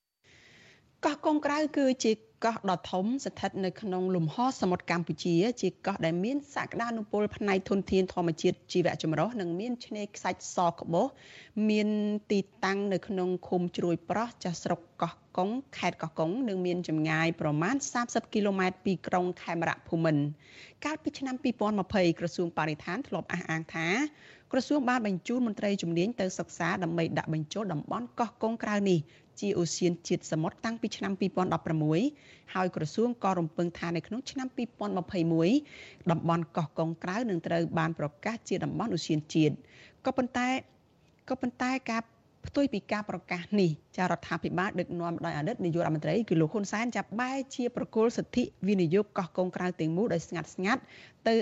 កោះកុងក្រៅគឺជាកោះដ៏ធំស្ថិតនៅក្នុងលំហសមុទ្រកម្ពុជា ជាកោះដែលមានសក្តានុពលផ្នែកធនធានធម្មជាតិជីវៈចម្រុះនិងមានឆ្នេរខ្សាច់សក្បុសមានទីតាំងនៅក្នុងឃុំជ្រួយប្រោះចាស់ស្រុកកោះកុងខេត្តកោះកុងនិងមានចម្ងាយប្រមាណ30គីឡូម៉ែត្រពីក្រុងខេមរៈភូមិន្ទកាលពីឆ្នាំ2020ក្រសួងបរិស្ថានធ្លាប់អះអាងថាក្រសួងបានបញ្ជូនមន្ត្រីជំនាញទៅសិក្សាដើម្បីដាក់បញ្ចូលតំបន់កោះកុងក្រៅនេះ ជាអូសៀនជាតិសមុទ្រតាំងពីឆ្នាំ2016ហើយក្រសួងក៏រំពឹងថានៅក្នុងឆ្នាំ2021តំបន់កោះកុងក្រៅនឹងត្រូវបានប្រកាសជាតំបន់អូសៀនជាតិក៏ប៉ុន្តែក៏ប៉ុន្តែការផ្ទុយពីការប្រកាសនេះចារដ្ឋាភិបាលដឹកនាំដោយអតីតនាយករដ្ឋមន្ត្រីគឺលោកហ៊ុនសែនចាប់បែរជាប្រគល់សិទ្ធិវិនិយោគកោះកុងក្រៅទាំងមូលដោយស្ងាត់ស្ងាត់ទៅ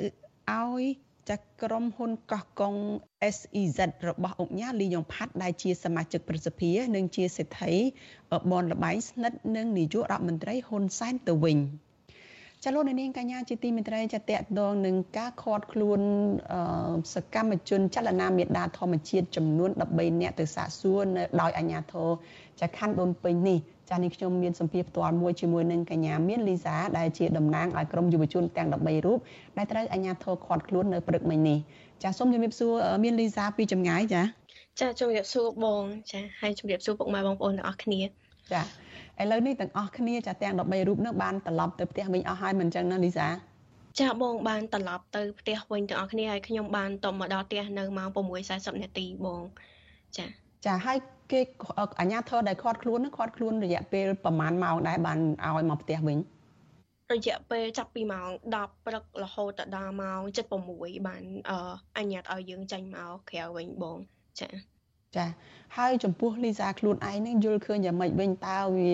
ឲ្យ ចាក្រុមហ៊ុនកោះកុង SEZ របស់អង្គញាលីយ៉ុងផាត់ដែលជាសមាជិកប្រសិទ្ធិនិងជាសេដ្ឋីបនលបែងស្និទ្ធនឹងនាយករដ្ឋមន្ត្រីហ៊ុនសែនទៅវិញចលនានាងកញ្ញាជាទីមេត្រីចាតតដងនឹងការខាត់ខ្លួនសកម្មជនចលនាមេដាធម្មជាតិចំនួន13នាក់ទៅសាកសួរនៅដោយអាជ្ញាធរចាខណ្ឌដូនពេញនេះ ចានេះខ្ញុំមានសម្ភារផ្ទាល់មួយជាមួយនឹងកញ្ញាមានលីសាដែលជាតំណាងឲ្យក្រុមយុវជនទាំង13រូបដែលត្រូវអាជ្ញាធរឃាត់ខ្លួននៅព្រឹកមិញនេះចាសូមជំរាបសួរមានលីសាពីចម្ងាយចាចាជំរាបសួរបងចាហើយជំរាបសួរពុកម៉ែបងប្អូនទាំងអស់គ្នាចាឥឡូវនេះទាំងអស់គ្នាចាទាំង13រូបនោះបានត្រឡប់ទៅផ្ទះវិញអស់ហើយមិនអញ្ចឹងណាលីសាចាបងបានត្រឡប់ទៅផ្ទះវិញទាំងអស់គ្នាហើយខ្ញុំបានតមកដល់ផ្ទះនៅម៉ោង6:40នាទីបងចាចាហើយ គេអាញាធរដែលខាត់ខ្លួននឹងខាត់ខ្លួនរយៈពេលប្រហែលម៉ោងដែរបានឲ្យមកផ្ទះវិញរយៈពេលចាប់ពីម៉ោង10ព្រឹករហូតដល់ម៉ោង7:06បានអញ្ញាតឲ្យយើងចេញមកក្រៅវិញបងចាចាហើយចំពោះលីសាខ្លួនឯងនឹងយល់ឃើញយ៉ាងម៉េចវិញតើវា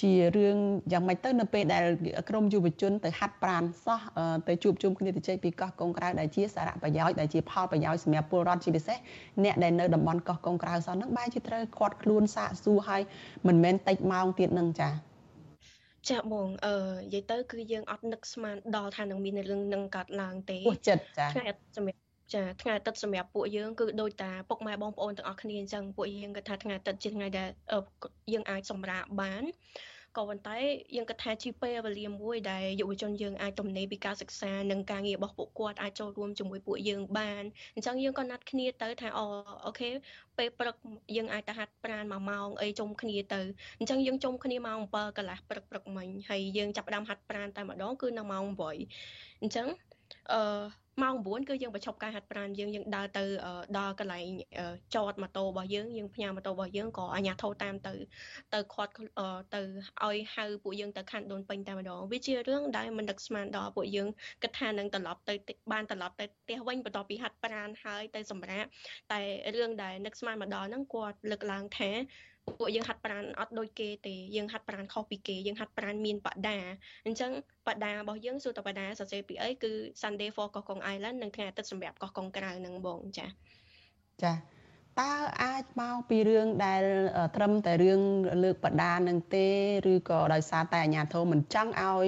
ជារឿងយ៉ាងម៉េចទៅនៅពេលដែលក្រមយុវជនទៅហាត់ប្រាណសោះទៅជួបជុំគ្នាទៅជែកពីកោះកុងក្រៅដែលជាសារៈប្រយោជន៍ដែលជាផលប្រយោជន៍សម្រាប់ពលរដ្ឋជាពិសេសអ្នកដែលនៅតំបន់កោះកុងក្រៅសោះហ្នឹងបែរជាត្រូវខាត់ខ្លួនសាកសួរហើយមិនមែនតិចម៉ោងទៀតនឹងចាចាបងអឺនិយាយទៅគឺយើងអត់នឹកស្មានដល់ថានឹងមានរឿងនឹងកាត់ឡើងទេពោះចិត្តចាថ្ងៃសម្រាប់ ចាថ្ងៃអាទិត្យសម្រាប់ពួកយើងគឺដូចតាពុកម៉ែបងប្អូនទាំងអស់គ្នាអញ្ចឹងពួកយើងគិតថាថ្ងៃអាទិត្យជាថ្ងៃដែលយើងអាចសម្រាកបានក៏ប៉ុន្តែយើងគិតថាជាពេលវេលាមួយដែលយុវជនយើងអាចទំនេរពីការសិក្សានិងការងាររបស់ពួកគាត់អាចចូលរួមជាមួយពួកយើងបានអញ្ចឹងយើងក៏ណាត់គ្នាទៅថាអូអូខេពេលព្រឹកយើងអាចទៅហាត់ប្រាណមួយម៉ោងអីជុំគ្នាទៅអញ្ចឹងយើងជុំគ្នាម៉ោង7កន្លះព្រឹកព្រឹកមិញហើយយើងចាប់ផ្ដើមហាត់ប្រាណតែម្ដងគឺនៅម៉ោង8អញ្ចឹងអឺ ម៉ោង9គឺយើងបញ្ឈប់ការហាត់ប្រាណយើងយើងដើរទៅដល់កន្លែងចតម៉ូតូរបស់យើងយើងផ្ញើម៉ូតូរបស់យើងក៏អាជ្ញាធរតាមទៅទៅខាត់ទៅឲ្យហៅពួកយើងទៅខណ្ឌដូនពេញតែម្ដងវាជារឿងដែលមិនដឹកស្មានដល់ពួកយើងគិតថានឹងត្រឡប់ទៅបានត្រឡប់ទៅផ្ទះវិញបន្ទាប់ពីហាត់ប្រាណហើយទៅសម្រាប់តែរឿងដែលនឹកស្មានមកដល់ហ្នឹងគាត់លើកឡើងថា ពួកយើងហាត់ប្រាណអត់ដូចគេទេយើងហាត់ប្រាណខុសពីគេយើងហាត់ប្រាណមានបដាអញ្ចឹងបដារបស់យើងសួរតបដាសរសេរពីអីគឺ Sunday for កោះកុង Island និងថ្ងៃអាទិត្យសម្រាប់កោះកុងក្រៅនឹងបងចាចាតើអាចមកពីរឿងដែល ត្រឹមតែរឿងលើកបដានឹងទេឬក៏ដោយសារតែអាជ្ញាធរមិនចង់ឲ្យ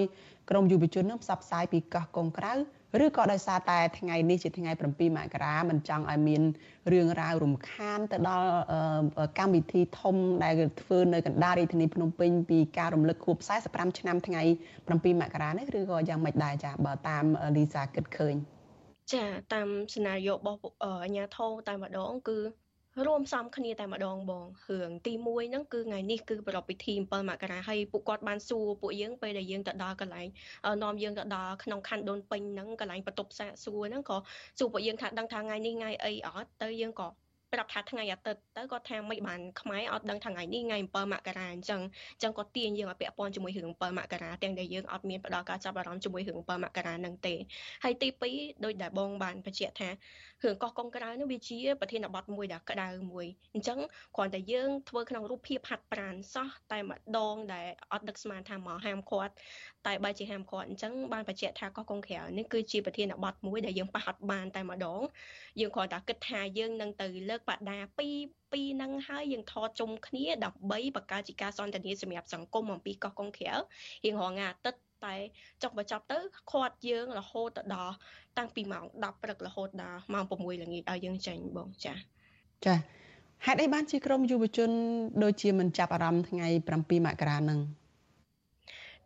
ក្រមយុវជននឹងផ្សព្វផ្សាយពីកោះកុងក្រៅ ឬក៏ដោយសារតែថ្ងៃនេះជាថ្ងៃ7មករាមិនចង់ឲ្យមានរឿងរ៉ាវរំខានទៅដល់កម្មវិធីធំដែលធ្វើនៅកណ្ដាលរាជធានីភ្នំពេញពីការរំលឹកខួប45ឆ្នាំថ្ងៃ7មករានេះឬក៏យ៉ាងម៉េចដែរចាបើតាមលីសាគិតឃើញចាតាមសេណារីយ៉ូរបស់អាញាធរតែម្ដងគឺ រួមផ្សំគ្នាតែម្ដងបងរឿងទី1ហ្នឹងគឺថ្ងៃនេះគឺប្រពៃពិធី7មករាហើយពួកគាត់បានសួរពួកយើងពេលដែលយើងទៅដល់កន្លែងនាំយើងទៅដល់ក្នុងខណ្ឌដូនពេញហ្នឹងកន្លែងបន្ទប់សាកសួរហ្នឹងក៏សួរពួកយើងថាដឹងថាថ្ងៃនេះថ្ងៃអីអត់ទៅយើងក៏ប្រាប់ថាថ្ងៃអាទិត្យទៅគាត់ថាមិនបានខ្មែរអត់ដឹងថាថ្ងៃនេះថ្ងៃ7មករាអញ្ចឹងអញ្ចឹងគាត់ទាញយើងឲ្យពាក់ព័ន្ធជាមួយរឿង7មករាទាំងដែលយើងអត់មានផ្ដល់ការចាប់អារម្មណ៍ជាមួយរឿង7មករានឹងទេហើយទី2ដោយដែលបងបានបញ្ជាក់ថា រឿងកោះកុងក្រៅនេះវាជាប្រធានបទមួយដែលក្តៅមួយអញ្ចឹងគ្រាន់តែយើងធ្វើក្នុងរូបភាពហាត់ប្រានសោះតែម្ដងដែលអត់ដឹកស្មានថាមកហាមឃាត់តែបើជាហាមឃាត់អញ្ចឹងបានបញ្ជាក់ថាកោះកុងក្រៅនេះគឺជាប្រធានបទមួយដែលយើងប៉ះអត់បានតែម្ដងយើងគ្រាន់តែគិតថាយើងនឹងទៅលើកបដាពីពីនឹងហើយយើងថតជុំគ្នាដើម្បីបង្កើតជាការសន្ទនាសម្រាប់សង្គមអំពីកោះកុងក្រៅរៀងរាល់ថ្ងៃអាទិត្យ តែចុះបញ្ចប់ទៅខាត់យើងរហូតទៅដល់តាំងពីម៉ោង10ព្រឹករហូតដល់ម៉ោង6ល្ងាចឲ្យយើងចេញបងចាចាហេតុអីបានជាក្រមយុវជន ដូចជាមិនចាប់អារម្មណ៍ថ្ងៃ7មករានឹង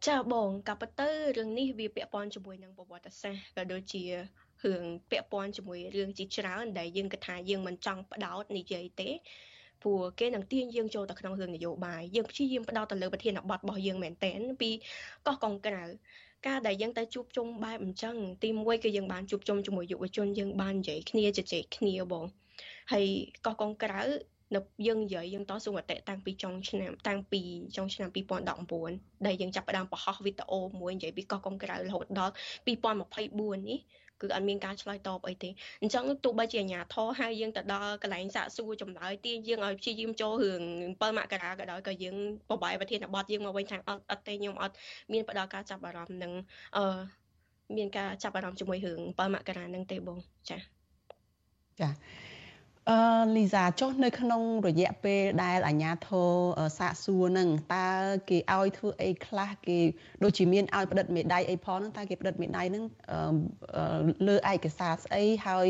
ចាបងក៏ប៉ុន្តែរឿងនេះវាពាក់ព័ន្ធជាមួយនឹងប្រវត្តិសាស្ត្រក៏ដូចជារឿងពាក់ព័ន្ធជាមួយរឿងជាច្រើនដែលយើងគិតថាយើងមិនចង់បដោតនិយាយទេ ព្រោះគេនឹងទាញយើងចូលទៅក្នុងរឿងនយោបាយយើងព្យាយាមផ្ដោតទៅលើប្រធានបទរបស់យើងមែនតែនពីកោះកុងក្រៅការដែលយើងទៅជួបជុំបែបអញ្ចឹងទីមួយគឺយើងបានជួបជុំជាមួយយុវជនយើងបាននិយាយគ្នាជជែកគ្នាបងហើយកោះកុងក្រៅនៅយើងនិយាយយើងតស៊ូមតិតាំងពីចុងឆ្នាំតាំងពីចុងឆ្នាំ2019ដែលយើងចាប់ផ្ដើមបង្ហោះវីដេអូមួយនិយាយពីកោះកុងក្រៅរហូតដល់2024នេះ គឺអត់មានការឆ្លើយតបអីទេអញ្ចឹងទោះបីជាអាញាធរហើយយើងទៅដល់កន្លែងសាកសួរចម្លើយទាញយើងឲ្យព្យាយាមចូលរឿង7មករាក៏ដោយក៏យើងបបាយប្រធានបទយើងមកវិញថាអត់អត់ទេខ្ញុំអត់មានផ្ដល់ការចាប់អារម្មណ៍នឹងអឺមានការចាប់អារម្មណ៍ជាមួយរឿង7មករានឹងទេបងចាចា អឺលីសាចុះនៅក្នុងរយៈពេលដែលអាញាធរសាកសួរនឹងតើគេឲ្យធ្វើអីខ្លះគេដូចជាមានឲ្យផ្តិតមេដៃអីផងហ្នឹងតើគេផ្តិតមេដៃហ្នឹងលើឯកសារស្អីហើយ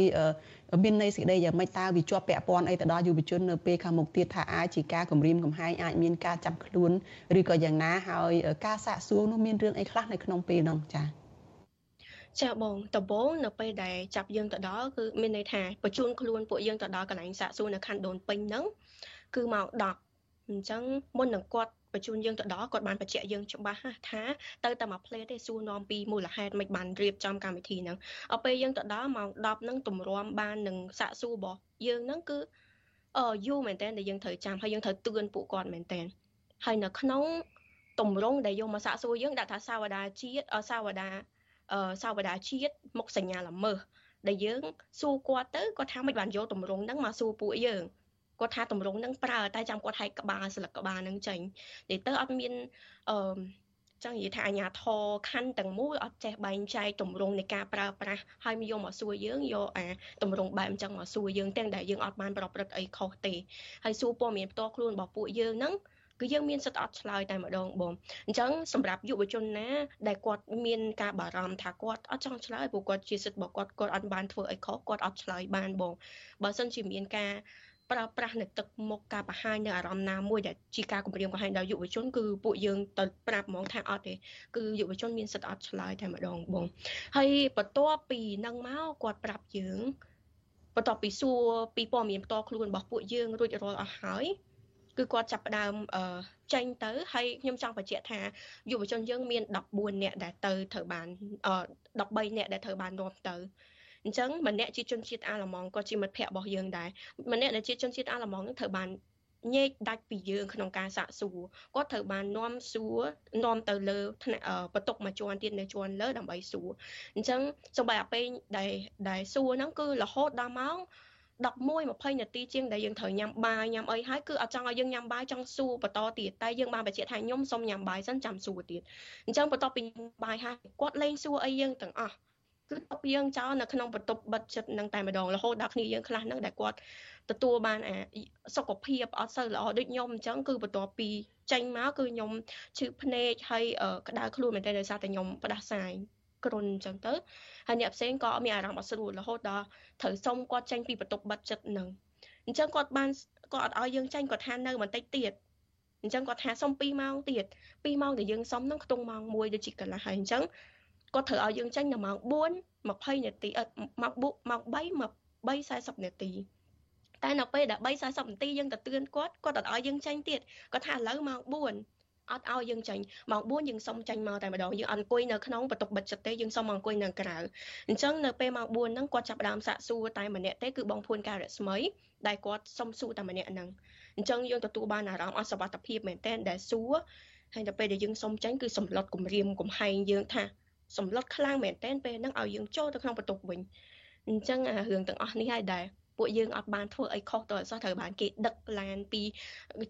មានន័យសេចក្តីយ៉ាងម៉េចតើវាជាប់ពាក់ព័ន្ធអីទៅដល់យុវជននៅពេលខាងមុខទៀតថាអាចជាការគម្រាមកំហែងអាចមានការចាប់ខ្លួនឬក៏យ៉ាងណាហើយការសាកសួរនោះមានរឿងអីខ្លះនៅក្នុងពេលហ្នឹងចា៎ ចាបងដំបូងនៅពេលដែលចាប់យើងទៅដល់គឺមានន័យថាបញ្ជូនខ្លួនពួកយើងទៅដល់កន្លែងសាកសួរនៅខណ្ឌដូនពេញហ្នឹងគឺម៉ោង10អញ្ចឹងមុននឹងគាត់បញ្ជូនយើងទៅដល់គាត់បានបញ្ជាក់យើងច្បាស់ថាទៅតែមួយផ្លេតទេសួរនាំពីមូលហេតុមិនបានរៀបចំកម្មវិធីហ្នឹងដល់ពេលយើងទៅដល់ម៉ោង10ហ្នឹងទម្រាំបាននឹងសាកសួររបស់យើងហ្នឹងគឺអឺយូរមែនតើដែលយើងត្រូវចាំហើយយើងត្រូវទឿនពួកគាត់មែនតើហើយនៅក្នុងតម្រងដែលយកមកសាកសួរយើងដាក់ថាសាវតាជាតិសាវតា សាវតាជាតិមុខសញ្ញាល្មើសដែលយើងសួរគាត់ទៅគាត់ថាមិនបានយកតម្រងហ្នឹងមកសួរពួកយើងគាត់ថាតម្រងហ្នឹងប្រើតែចាំគាត់ហែកក្បាលស្លឹកក្បាលហ្នឹងចេញនិយាយទៅអត់មានអឺចឹងនិយាយថាអាញាធរខណ្ឌទាំងមូលអត់ចេះបែងចែកតម្រងនៃការប្រើប្រាស់ហើយមកយកមកសួរយើងយកអាតម្រងបែបអញ្ចឹងមកសួរយើងទាំងដែលយើងអត់បានប្រព្រឹត្តអីខុសទេហើយសួរព័ត៌មានផ្ទាល់ខ្លួនរបស់ពួកយើងហ្នឹង គឺយើងមានសិទ្ធិអត់ឆ្លើយតែម្ដងបងអញ្ចឹងសម្រាប់យុវជនណា ដែលគាត់មានការបារម្ភថាគាត់អត់ចង់ឆ្លើយព្រោះគាត់ជាសិទ្ធិរបស់គាត់គាត់អត់បានធ្វើអីខុសគាត់អត់ឆ្លើយបានបងបើសិនជាមានការប្រើប្រាស់នៅទឹកមុខការបង្ហាញនៅអារម្មណ៍ណាមួយដែលជាការគម្រាមកំហែងដល់យុវជនគឺពួកយើងទៅប្រាប់ហ្មងថាអត់ទេគឺយុវជនមានសិទ្ធិអត់ឆ្លើយតែម្ដងបងហើយបន្ទាប់ពីនឹងមកគាត់ប្រាប់យើងបន្ទាប់ពីសួរពីព័ត៌មានផ្ទាល់ខ្លួនរបស់ពួកយើងរួចរាល់អស់ហើយ គឺគាត់ចាប់ផ្ដើមចេញទៅហើយខ្ញុំចង់បញ្ជាក់ថាយុវជនយើងមាន14នាក់ដែលទៅត្រូវបាន13នាក់ដែលត្រូវបាននាំទៅអញ្ចឹងម្នាក់ជាជនជាតិអាល្លឺម៉ង់ក៏ជាមិត្តភ័ក្តិរបស់យើងដែរម្នាក់ដែលជាជនជាតិអាល្លឺម៉ង់នឹងត្រូវបានញែកដាច់ពីយើងក្នុងការសាកសួរគាត់ត្រូវបាននាំសួរនាំទៅលើថ្នាក់បន្ទុកមួយជាន់ទៀតនៅជាន់លើដើម្បីសួរអញ្ចឹងសូម្បីអាពេលដែលដែលសួរហ្នឹងគឺរហូតដល់ម៉ោង 11 20នាទីជាងដែលយើងត្រូវញ៉ាំបាយញ៉ាំអីហើយគឺអត់ចង់ឲ្យយើងញ៉ាំបាយចង់សួរបន្តទៀតតែយើងបានបញ្ជាក់ថាខ្ញុំសុំញ៉ាំបាយសិនចាំសួរទៀតអញ្ចឹងបន្ទាប់ពីបាយហើយគាត់លេងសួរអីយើងទាំងអស់គឺតបយើងចោលនៅក្នុងបន្ទប់បិទចិត្តនឹងតែម្ដងរហូតដល់គ្នាយើងខ្លះនឹងដែលគាត់ទទួលបានអាសុខភាពអត់សូវល្អដូចខ្ញុំអញ្ចឹងគឺបន្ទាប់ពីចេញមកគឺខ្ញុំឈឺភ្នែកហើយក្តៅខ្លួនមែនតើដោយសារតែខ្ញុំផ្ដាសាយ គ្រុនអញ្ចឹងទៅហើយអ្នកផ្សេងក៏មានអារម្មណ៍អត់ស្រួលរហូតដល់ត្រូវសុំគាត់ចេញពីបន្ទប់បិទចិត្តនឹងអញ្ចឹងគាត់បានគាត់អត់ឲ្យយើងចេញគាត់ថានៅបន្តិចទៀតអញ្ចឹងគាត់ថាសុំ2ម៉ោងទៀត2ម៉ោងដែលយើងសុំហ្នឹងខ្ទង់ម៉ោង1ដូចជាកន្លះហើយអញ្ចឹងគាត់ត្រូវឲ្យយើងចេញនៅម៉ោង4 20នាទីម៉ោងម៉ោង3 3:40នាទីតែនៅពេលដែល3:40នាទីយើងទៅទឿនគាត់គាត់អត់ឲ្យយើងចេញទៀតគាត់ថាឥឡូវម៉ោង4 អត់ឲ្យយើងចេញម៉ោង4យើងសុំចេញមកតែម្ដងយើងអត់អង្គុយនៅក្នុងបន្ទប់បិទចិត្តទេយើងសុំមកអង្គុយនៅក្រៅអញ្ចឹងនៅពេលម៉ោង4ហ្នឹងគាត់ចាប់ផ្ដើមសាកសួរតែម្នាក់ទេគឺបងភួនការរស្មីដែលគាត់សុំសួរតែម្នាក់ហ្នឹងអញ្ចឹងយើងទទួលបានអារម្មណ៍អស់សុវត្ថិភាពមែនតើដែលសួរហើយដល់ពេលដែលយើងសុំចេញគឺសម្លុតគម្រាមកំហែងយើងថាសម្លុតខ្លាំងមែនតើពេលហ្នឹងឲ្យយើងចូលទៅក្នុងបន្ទប់វិញអញ្ចឹងអារឿងទាំងអស់នេះហើយដែល ពួកយើងអត់បានធ្វើអីខុសទៅអត់សោះត្រូវបានគេដឹកឡានពី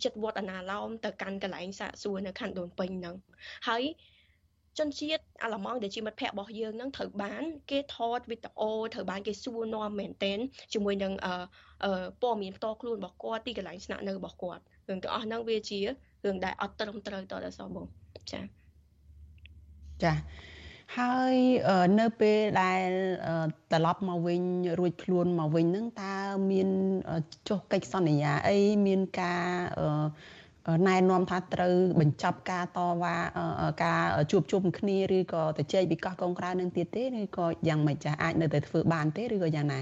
ចិត្តវត្តអនាឡោមទៅកាន់កន្លែងសាកសួរនៅខណ្ឌដូនពេញហ្នឹងហើយជនជាតិអាឡម៉ង់ដែលជាមិត្តភ័ក្តិរបស់យើងនឹងត្រូវបាន គេថតវីដេអូត្រូវបានគេសួរនាំមែនតែនជាមួយនឹងអឺព័ត៌មានផ្ទាល់ខ្លួនរបស់គាត់ទីកន្លែងស្នាក់នៅរបស់គាត់រឿងទាំងអស់ហ្នឹងវាជារឿងដែលអត់ត្រឹមត្រូវតដល់សោះបងចាចា ហើយនៅពេលដែលត្រឡប់មកវិញរួចខ្លួនមកវិញហ្នឹងតើមានចុះកិច្ចសន្យាអីមានការណែនាំថាត្រូវបញ្ចប់ការតវ៉ាការជួបជុំគ្នាឬក៏ទៅជែកវិកោះកងក្រៅនឹងទៀតទេឬក៏យ៉ាងម៉េចចាស់អាចនៅតែធ្វើបានទេឬក៏យ៉ាងណា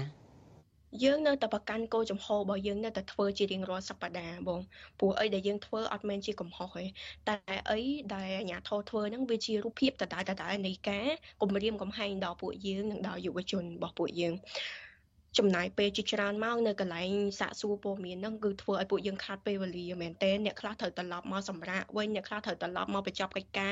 យើងនៅតែប្រកាន់គោលចំហរបស់យើងនៅតែធ្វើជារៀងរាល់សប្តាហ៍បងព្រោះអីដែលយើងធ្វើអត់មែនជាកំហុសទេតែអីដែលអាញាធរធ្វើហ្នឹងវាជារូបភាពដដែលដដែលនៃការគម្រាមកំហែងដល់ពួកយើងនិងដល់យុវជនរបស់ពួកយើង ចំណាយពេលជាច្រើនម៉ោងនៅកន្លែងសាកសួរព័ត៌មានហ្នឹងគឺធ្វើឲ្យពួកយើងខាតពេលវេលាមែនតើអ្នកខ្លះត្រូវត្រឡប់មកសម្រាកវិញអ្នកខ្លះត្រូវត្រឡប់មកបញ្ចប់កិច្ចការ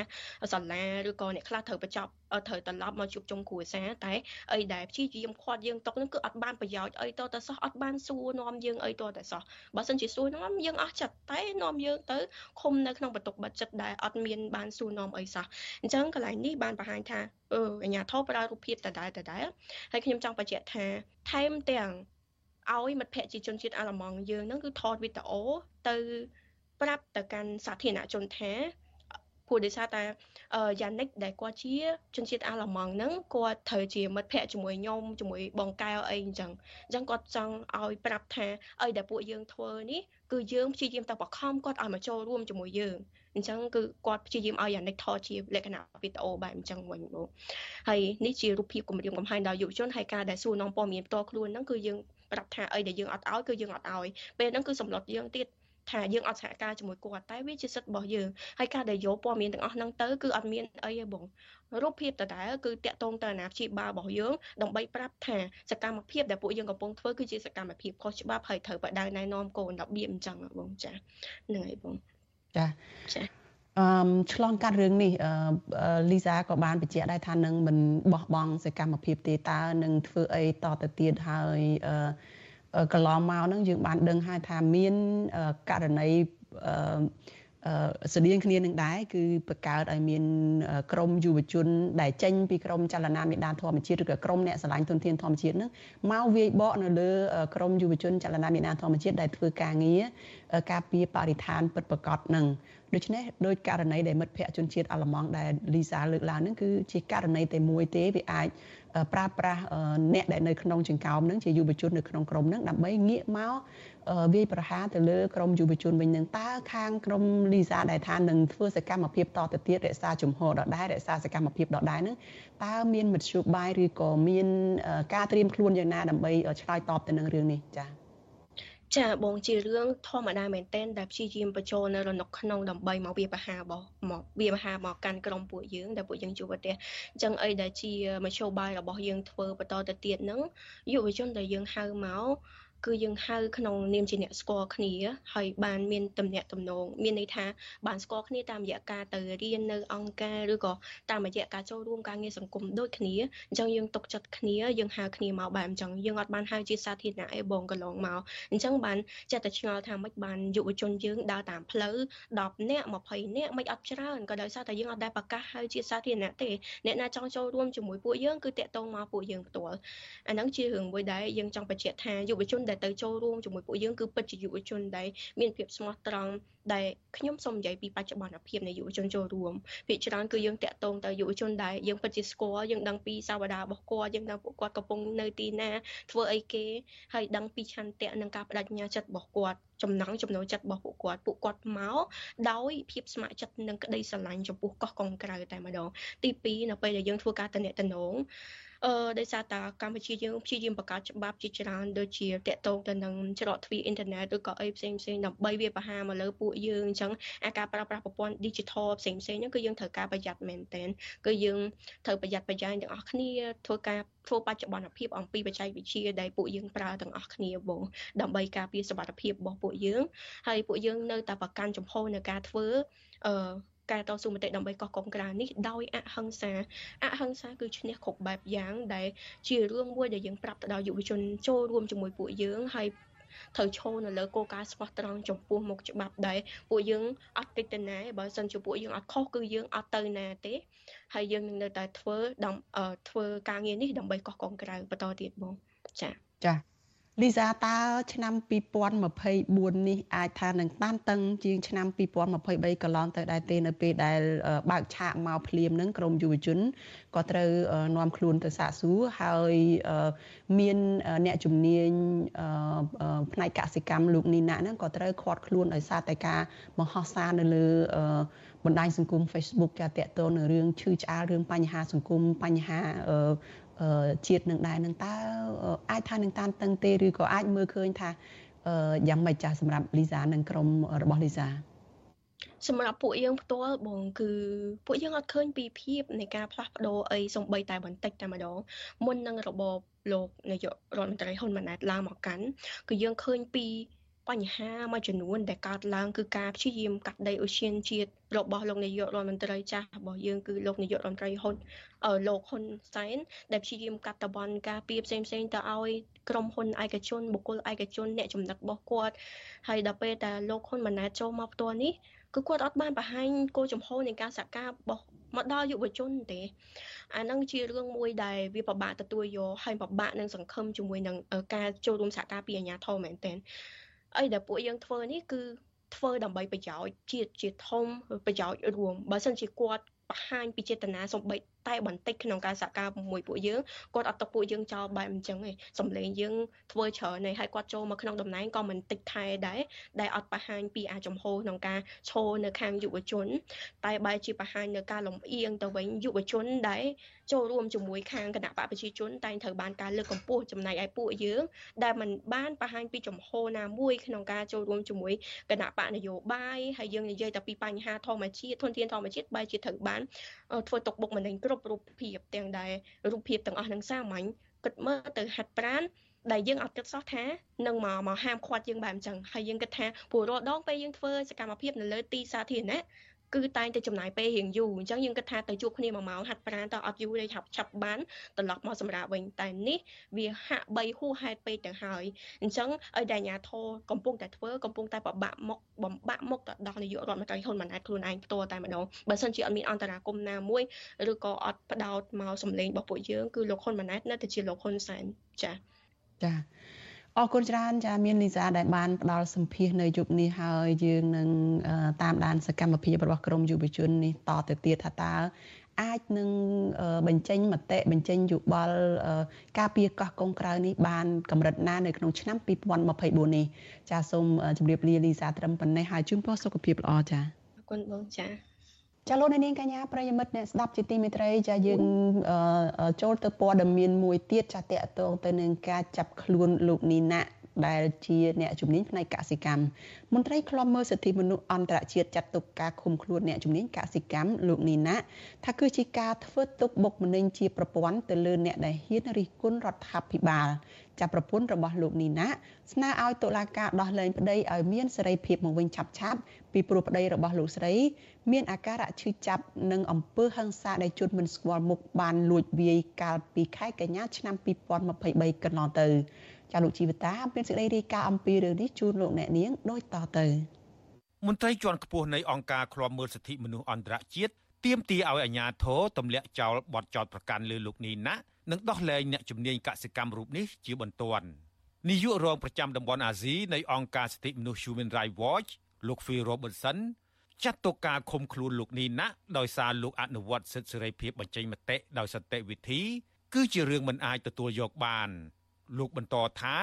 សាលាឬក៏អ្នកខ្លះត្រូវបញ្ចប់ត្រូវត្រឡប់មកជួបជុំគ្រួសារតែអីដែលព្យាយាមខាត់យើងຕົកហ្នឹងគឺអត់បានប្រយោជន៍អីតទៅសោះអត់បានសួរនាំយើងអីតទៅសោះបើសិនជាសួរនាំយើងអស់ចិត្តតែនាំយើងទៅឃុំនៅក្នុងបន្ទុកបាត់ចិត្តដែលអត់មានបានសួរនាំអីសោះអញ្ចឹងកន្លែងនេះបានបង្ហាញថាអឺអាញាធរប្រើរូបភាពដដែលដដែលហើយខ្ញុំចង់បញ្ជាក់ថាថែមទាំងឲ្យមិត្តភ័ក្តិជាជនជាតិអាល្លឺម៉ង់យើងនឹងគឺថតវីដេអូទៅប្រាប់ទៅកាន់សាធារណជនថា ព្រោះដោយសារតែយ៉ានិកដែលគាត់ជាជនជាតិអាល្លឺម៉ង់ហ្នឹងគាត់ត្រូវជាមិត្តភ័ក្តិជាមួយខ្ញុំជាមួយបងកែវអីអញ្ចឹងអញ្ចឹងគាត់ចង់ឲ្យប្រាប់ថាអីដែលពួកយើងធ្វើនេះគឺយើងព្យាយាមតែបខំគាត់ឲ្យមកចូលរួមជាមួយយើងអញ្ចឹងគឺគាត់ព្យាយាមឲ្យយ៉ានិកថតជាលក្ខណៈវីដេអូបែបអញ្ចឹងវិញបងហើយនេះជារូបភាពគម្រាមកំហែងដល់យុវជនហើយការដែលសួរនាំព័ត៌មានផ្ទាល់ខ្លួនហ្នឹងគឺយើងប្រាប់ថាអីដែលយើងអត់ឲ្យគឺយើងអត់ឲ្យពេលហ្នឹងគឺសម្លុតយើងទៀត ថាយើងអត់សហការជាមួយគាត់តែវាជាសិទ្ធិរបស់យើងហើយការដែលយកព័ត៌មានទាំងអស់ហ្នឹងទៅគឺអត់មានអីទេបងរូបភាពដដែលគឺតាក់ទងទៅអាណាព្យាបាលរបស់យើងដើម្បីប្រាប់ថាសកម្មភាពដែលពួកយើងកំពុងធ្វើគឺជាសកម្មភាពខុសច្បាប់ហើយត្រូវបដៅណែនាំគោលរបៀបអញ្ចឹងបងចាហ្នឹងហើយបងចាចាអឺឆ្លងកាត់រឿងនេះលីសាក៏បានបញ្ជាក់ដែរថានឹងមិនបោះបង់សកម្មភាពទេតើនឹងធ្វើអីតទៅទៀតហើយអឺ កន្លងមកហ្នឹងយើងបានដឹងហើយថាមានករណីស្តៀងគ្នានឹងដែរគឺបង្កើតឲ្យមានក្រមយុវជន ដែលចេញពីក្រមចលនាមេដាធម្មជាតិឬក៏ក្រមអ្នកស្រឡាញ់ទុនធានធម្មជាតិហ្នឹងមកវាយបកនៅលើក្រមយុវជនចលនាមេដាធម្មជាតិដែលធ្វើការងារការពារបរិស្ថានពិតប្រាកដហ្នឹងដូច្នេះដោយករណីដែលមិត្តភ័ក្តិជនជាតិអាល្លឺម៉ង់ដែលលីសាលើកឡើងហ្នឹងគឺជាករណីតែមួយទេវាអាច ប្រើប្រាស់អ្នកដែលនៅក្នុងចង្កោមហ្នឹងជាយុវជននៅក្នុងក្រុមហ្នឹងដើម្បីងាកមកវាយប្រហារទៅលើក្រមយុវជនវិញនឹងតើខាងក្រមលីសាដែលថានឹងធ្វើសកម្មភាពតទៅទៀតរក្សាជំហរដដែលរក្សាសកម្មភាពដដែលនឹងតើមានមធ្យោបាយឬក៏មានការត្រៀមខ្លួនយ៉ាងណាដើម្បីឆ្លើយតបទៅនឹងរឿងនេះចា៎ ចាបងជារឿងធម្មតាមែនទែនដែលព្យាយាមបញ្ចូលនៅរនុកក្នុងដើម្បីមកវាបហារបស់មកវាបហាមកកាន់ក្រុមពួកយើងដែលពួកយើងជួបប្រទេសអញ្ចឹងអីដែលជាមធ្យោបាយរបស់យើងធ្វើបន្តទៅទៀតហ្នឹងយុវជនដែលយើងហៅមក គឺយើងហៅក្នុងនាមជាអ្នកស្គាល់គ្នាហើយបានមានតំណែងតំណងមានន័យថាបានស្គាល់គ្នាតាមរយៈការទៅរៀននៅអង្គការឬក៏តាមរយៈការចូលរួមការងារសង្គមដូចគ្នាអញ្ចឹងយើងទុកចិត្តគ្នាយើងហៅគ្នាមកបែបអញ្ចឹងយើងអត់បានហៅជាសាធារណៈអីបងកន្លងមកអញ្ចឹងបានចិត្តតែឆ្ងល់ថាមិនបានយុវជនយើងដើរតាមផ្លូវ10នាក់20នាក់មិនអត់ច្រើនក៏ដោយសារតែយើងអត់ដែលប្រកាសហៅជាសាធារណៈទេអ្នកណាចង់ចូលរួមជាមួយពួកយើងគឺតាក់ទងមកពួកយើងផ្ទាល់អាហ្នឹងជារឿងមួយដែលយើងចង់បញ្ជាក់ថាយុវជនដែលទៅចូលរួមជាមួយពួកយើងគឺពិតជាយុវជនដែលមានភាពស្មោះត្រង់ដែលខ្ញុំសូមនិយាយពីបច្ចុប្បន្នភាពនៃយុវជនចូលរួមភាគច្រើនគឺយើងតាក់ទងទៅយុវជនដែលយើងពិតជាស្គាល់យើងដឹងពីសាវតារបស់គាត់យើងដឹងពួកគាត់កំពុងនៅទីណាធ្វើអីគេហើយដឹងពីឆន្ទៈនិងការបដិញ្ញាចិត្តរបស់គាត់ចំណង់ចំណូលចិត្តរបស់ពួកគាត់ពួកគាត់មកដោយភាពស្ម័គ្រចិត្តនិងក្តីស្រឡាញ់ចំពោះកោះកុងក្រៅតែម្ដងទី2នៅពេលដែលយើងធ្វើការតំណែង អឺដោយសារតាកម្ពុជាយើងព្យាយាមបង្កើតច្បាប់ជាច្រើនដូចជាតកតងទៅនឹងច្រកទ្វារអ៊ីនធឺណិតឬក៏អីផ្សេងផ្សេងដើម្បីវាបហាមកលើពួកយើងអញ្ចឹងអាការប្រើប្រាស់ប្រព័ន្ធ digital ផ្សេងផ្សេងហ្នឹងគឺយើងត្រូវការប្រយ័ត្នមែនទែនគឺយើងត្រូវប្រយ័ត្នប្រយែងទាំងអស់គ្នាធ្វើការធ្វើបច្ចុប្បន្នភាពអំពីបច្ចេកវិទ្យាដែលពួកយើងប្រើទាំងអស់គ្នាបងដើម្បីការពារសុវត្ថិភាពរបស់ពួកយើងហើយពួកយើងនៅតែប្រកាន់ចំហនៅការធ្វើអឺ ការតស៊ូមតិដើម្បីកោះកុងក្រៅនេះដោយអហិង្សាអហិង្សាគឺឈ្នះគ្រប់បែបយ៉ាង ដែលជារឿងមួយដែលយើងប្រាប់ទៅដល់យុវជនចូលរួមជាមួយពួកយើងហើយត្រូវឈរនៅលើគោលការណ៍ស្មោះត្រង់ចំពោះមុខច្បាប់ដែរពួកយើងអត់កិច្ចទៅណាបើសិនជាពួកយើងអត់ខុសគឺយើងអត់ទៅណាទេហើយយើងនឹងនៅតែធ្វើធ្វើការងារនេះដើម្បីកោះកុងក្រៅបន្តទៀតបងចាចា លីសាតើឆ្នាំ2024នេះអាចថានឹងតានតឹងជាងឆ្នាំ2023កន្លងទៅដែរទេនៅពេលដែលបើកឆាកមកភ្លាមនឹងក្រមយុវជនក៏ត្រូវនាំខ្លួនទៅសាកសួរហើយមានអ្នកជំនាញផ្នែកកសិកម្មលោកនីណាហ្នឹងក៏ត្រូវខាត់ខ្លួនដោយសារតែការបង្ហោះសារនៅលើបណ្ដាញសង្គម Facebook ចាតតទៅនឹងរឿងឈឺឆ្អាលរឿងបញ្ហាសង្គមបញ្ហា ជាតិនឹងដែរនឹងតើអាចថានឹងតានតឹងទេឬក៏អាចមើលឃើញថាយ៉ាងម៉េចចាស់សម្រាប់លីសានិងក្រុមរបស់លីសាសម្រាប់ពួកយើងផ្ទាល់បងគឺពួកយើងអត់ឃើញពីភាពនៃការផ្លាស់ប្ដូរអីសំបីតែបន្តិចតែម្ដងមុននឹងរបបលោកនាយករដ្ឋមន្ត្រីហ៊ុនម៉ាណែតឡើងមកកាន់គឺយើងឃើញពី បញ្ហាមួយចំនួនដែលកើតឡើងគឺការព្យាយាមកាត់ដីអូសៀនជាតិរបស់លោកនាយករដ្ឋមន្ត្រីចាស់របស់យើងគឺលោកនាយករដ្ឋមន្ត្រីហ៊ុនអឺលោកហ៊ុនសែនដែលព្យាយាមកាត់តបនការពីផ្សេងផ្សេងទៅឲ្យក្រុមហ៊ុនឯកជនបុគ្គលឯកជនអ្នកចំណឹករបស់គាត់ហើយដល់ពេលតែលោកហ៊ុនម៉ាណែតចូលមកផ្ទាល់នេះគឺគាត់អត់បានបង្ហាញគោលចំហនៃការសហការរបស់មកដល់យុវជនទេអានឹងជារឿងមួយដែលវាពិបាកទទួលយកហើយពិបាកនឹងសង្ឃឹមជាមួយនឹងការចូលរួមសហការពីអាជ្ញាធរមែនទែន អីដែលពួកយើងធ្វើនេះគឺធ្វើដើម្បីប្រយោជន៍ជាតិជាធំប្រយោជន៍រួមបើមិនជាគាត់បង្ហាញពីចេតនាសំបីតែបន្តិចក្នុងការសហការជាមួយពួកយើងគាត់អត់ទៅពួកយើងចោលបែបអញ្ចឹងឯងសំឡេងយើងធ្វើច្រើនឯងហើយគាត់ចូលមកក្នុងតំណែងក៏មិនតិចថែដែរដែលអត់បង្ហាញពីអាចំហក្នុងការឈរនៅខាងយុវជន តែបែរជាបង្ហាញនៅការលំអៀងទៅវិញយុវជនដែល ចូលរួមជាមួយខាងគណៈបកប្រជាជនតែងត្រូវបានការលើកកម្ពស់ចំណែកឯពួកយើងដែលមិនបានបង្ហាញពីចំហណាមួយក្នុងការចូលរួមជាមួយគណៈបកនយោបាយហើយយើងនិយាយតែពីបញ្ហាធម្មជាតិធនធានធម្មជាតិបែរជាត្រូវបានធ្វើទុកបុកម្នេញគ្រប់រូបភាពទាំងដែលរូបភាពទាំងអស់នឹងសាមញ្ញគិតមើលទៅហាត់ប្រានដែលយើងអត់គិតសោះថានឹងមកមកហាមឃាត់យើងបែបអញ្ចឹងហើយយើងគិតថាព្រោះរាល់ដងពេលយើងធ្វើសកម្មភាពនៅលើទីសាធារណៈ គឺតែងតែចំណាយពេលរៀងយូរអញ្ចឹងយើងគិតថាទៅជួបគ្នាមួយម៉ោងហាត់ប្រាណទៅអត់យូរទេឆាប់ឆាប់បានត្រឡប់មកសម្រាប់វិញតែនេះវាហាក់បីហួសហេតុពេកទៅហើយអញ្ចឹងឲ្យតែអាញាធរកំពុងតែធ្វើកំពុងតែបបាក់មុខបំបាក់មុខទៅដល់នាយករដ្ឋមន្ត្រីហ៊ុនម៉ាណែតខ្លួនឯងផ្ទាល់តែម្ដងបើសិនជាអត់មានអន្តរាគមណាមួយឬក៏អត់ផ្ដោតមកសម្លេងរបស់ពួកយើងគឺលោកហ៊ុនម៉ាណែតនៅតែជាលោកហ៊ុនសែនចា៎ចា៎ អរគុណច្រើនចាមានលីសាដែលបានផ្ដល់សម្ភារនៅយុគនេះហើយយើងនឹងតាមដានសកម្មភាពរបស់ក្រមយុវជននេះតទៅទៀតថាតើអាចនឹងបញ្ចេញមតិបញ្ចេញយោបល់ការពារកោះកុងក្រៅនេះបានកម្រិតណានៅក្នុងឆ្នាំ2024នេះចាសូមជម្រាបលាលីសាត្រឹមប៉ុណ្ណេះហើយជូនពរសុខភាពល្អចាអរគុណបងចា ចាលោកនាងកញ្ញាប្រិយមិត្តអ្នកស្ដាប់ជាទីមេត្រីចាយើងចូលទៅព័ត៌មានមួយទៀតចាតកតងទៅនឹងការចាប់ខ្លួនលោកនីណា ដែលជាអ្នកជំនាញផ្នែកកសិកម្មមន្ត្រីខ្លំមើលសិទ្ធិមនុស្សអន្តរជាតិចាត់ទុកការឃុំខ្លួនអ្នកជំនាញកសិកម្មលោកនីណាថាគឺជាការធ្វើទុកបុកម្នេញជាប្រព័ន្ធទៅលើអ្នកដែលហ៊ានរិះគន់រដ្ឋាភិបាលចាប់ប្រពន្ធរបស់លោកនីណាស្នើឲ្យតុលាការដោះលែងប្តីឲ្យមានសេរីភាពមកវិញឆាប់ឆាប់ពីព្រោះប្តីរបស់លោកស្រី មានអាការៈឈឺចាប់និងអំពើហិង្សាដែលជនមិនស្គាល់មុខបានលួចវាយកាលពីខែកញ្ញាឆ្នាំ2023កន្លងទៅ ចាលោកជីវតាមានសេចក្តីរាយការណ៍អំពីរឿងនេះជូនលោកអ្នកនាងដូចតទៅមន្ត្រីជាន់ខ្ពស់នៃអង្គការឃ្លាំមើលសិទ្ធិមនុស្សអន្តរជាតិទាមទារឲ្យអាជ្ញាធរទម្លាក់ចោលបទចោទប្រកាន់លើលោកនីណានិងដោះលែងអ្នកជំនាញកសិកម្មរូបនេះជាបន្ទាន់នាយករងប្រចាំតំបន់អាស៊ីនៃអង្គការសិទ្ធិមនុស្ស Human Rights Watch លោក Phil Robertson ចាត់ទុកការឃុំខ្លួនលោកនីណាដោយសារលោកអនុវត្តសិទ្ធិសេរីភាពបញ្ចេញមតិដោយសន្តិវិធី គឺជារឿងមិនអាចទទួលយកបាន លោកបន្តថា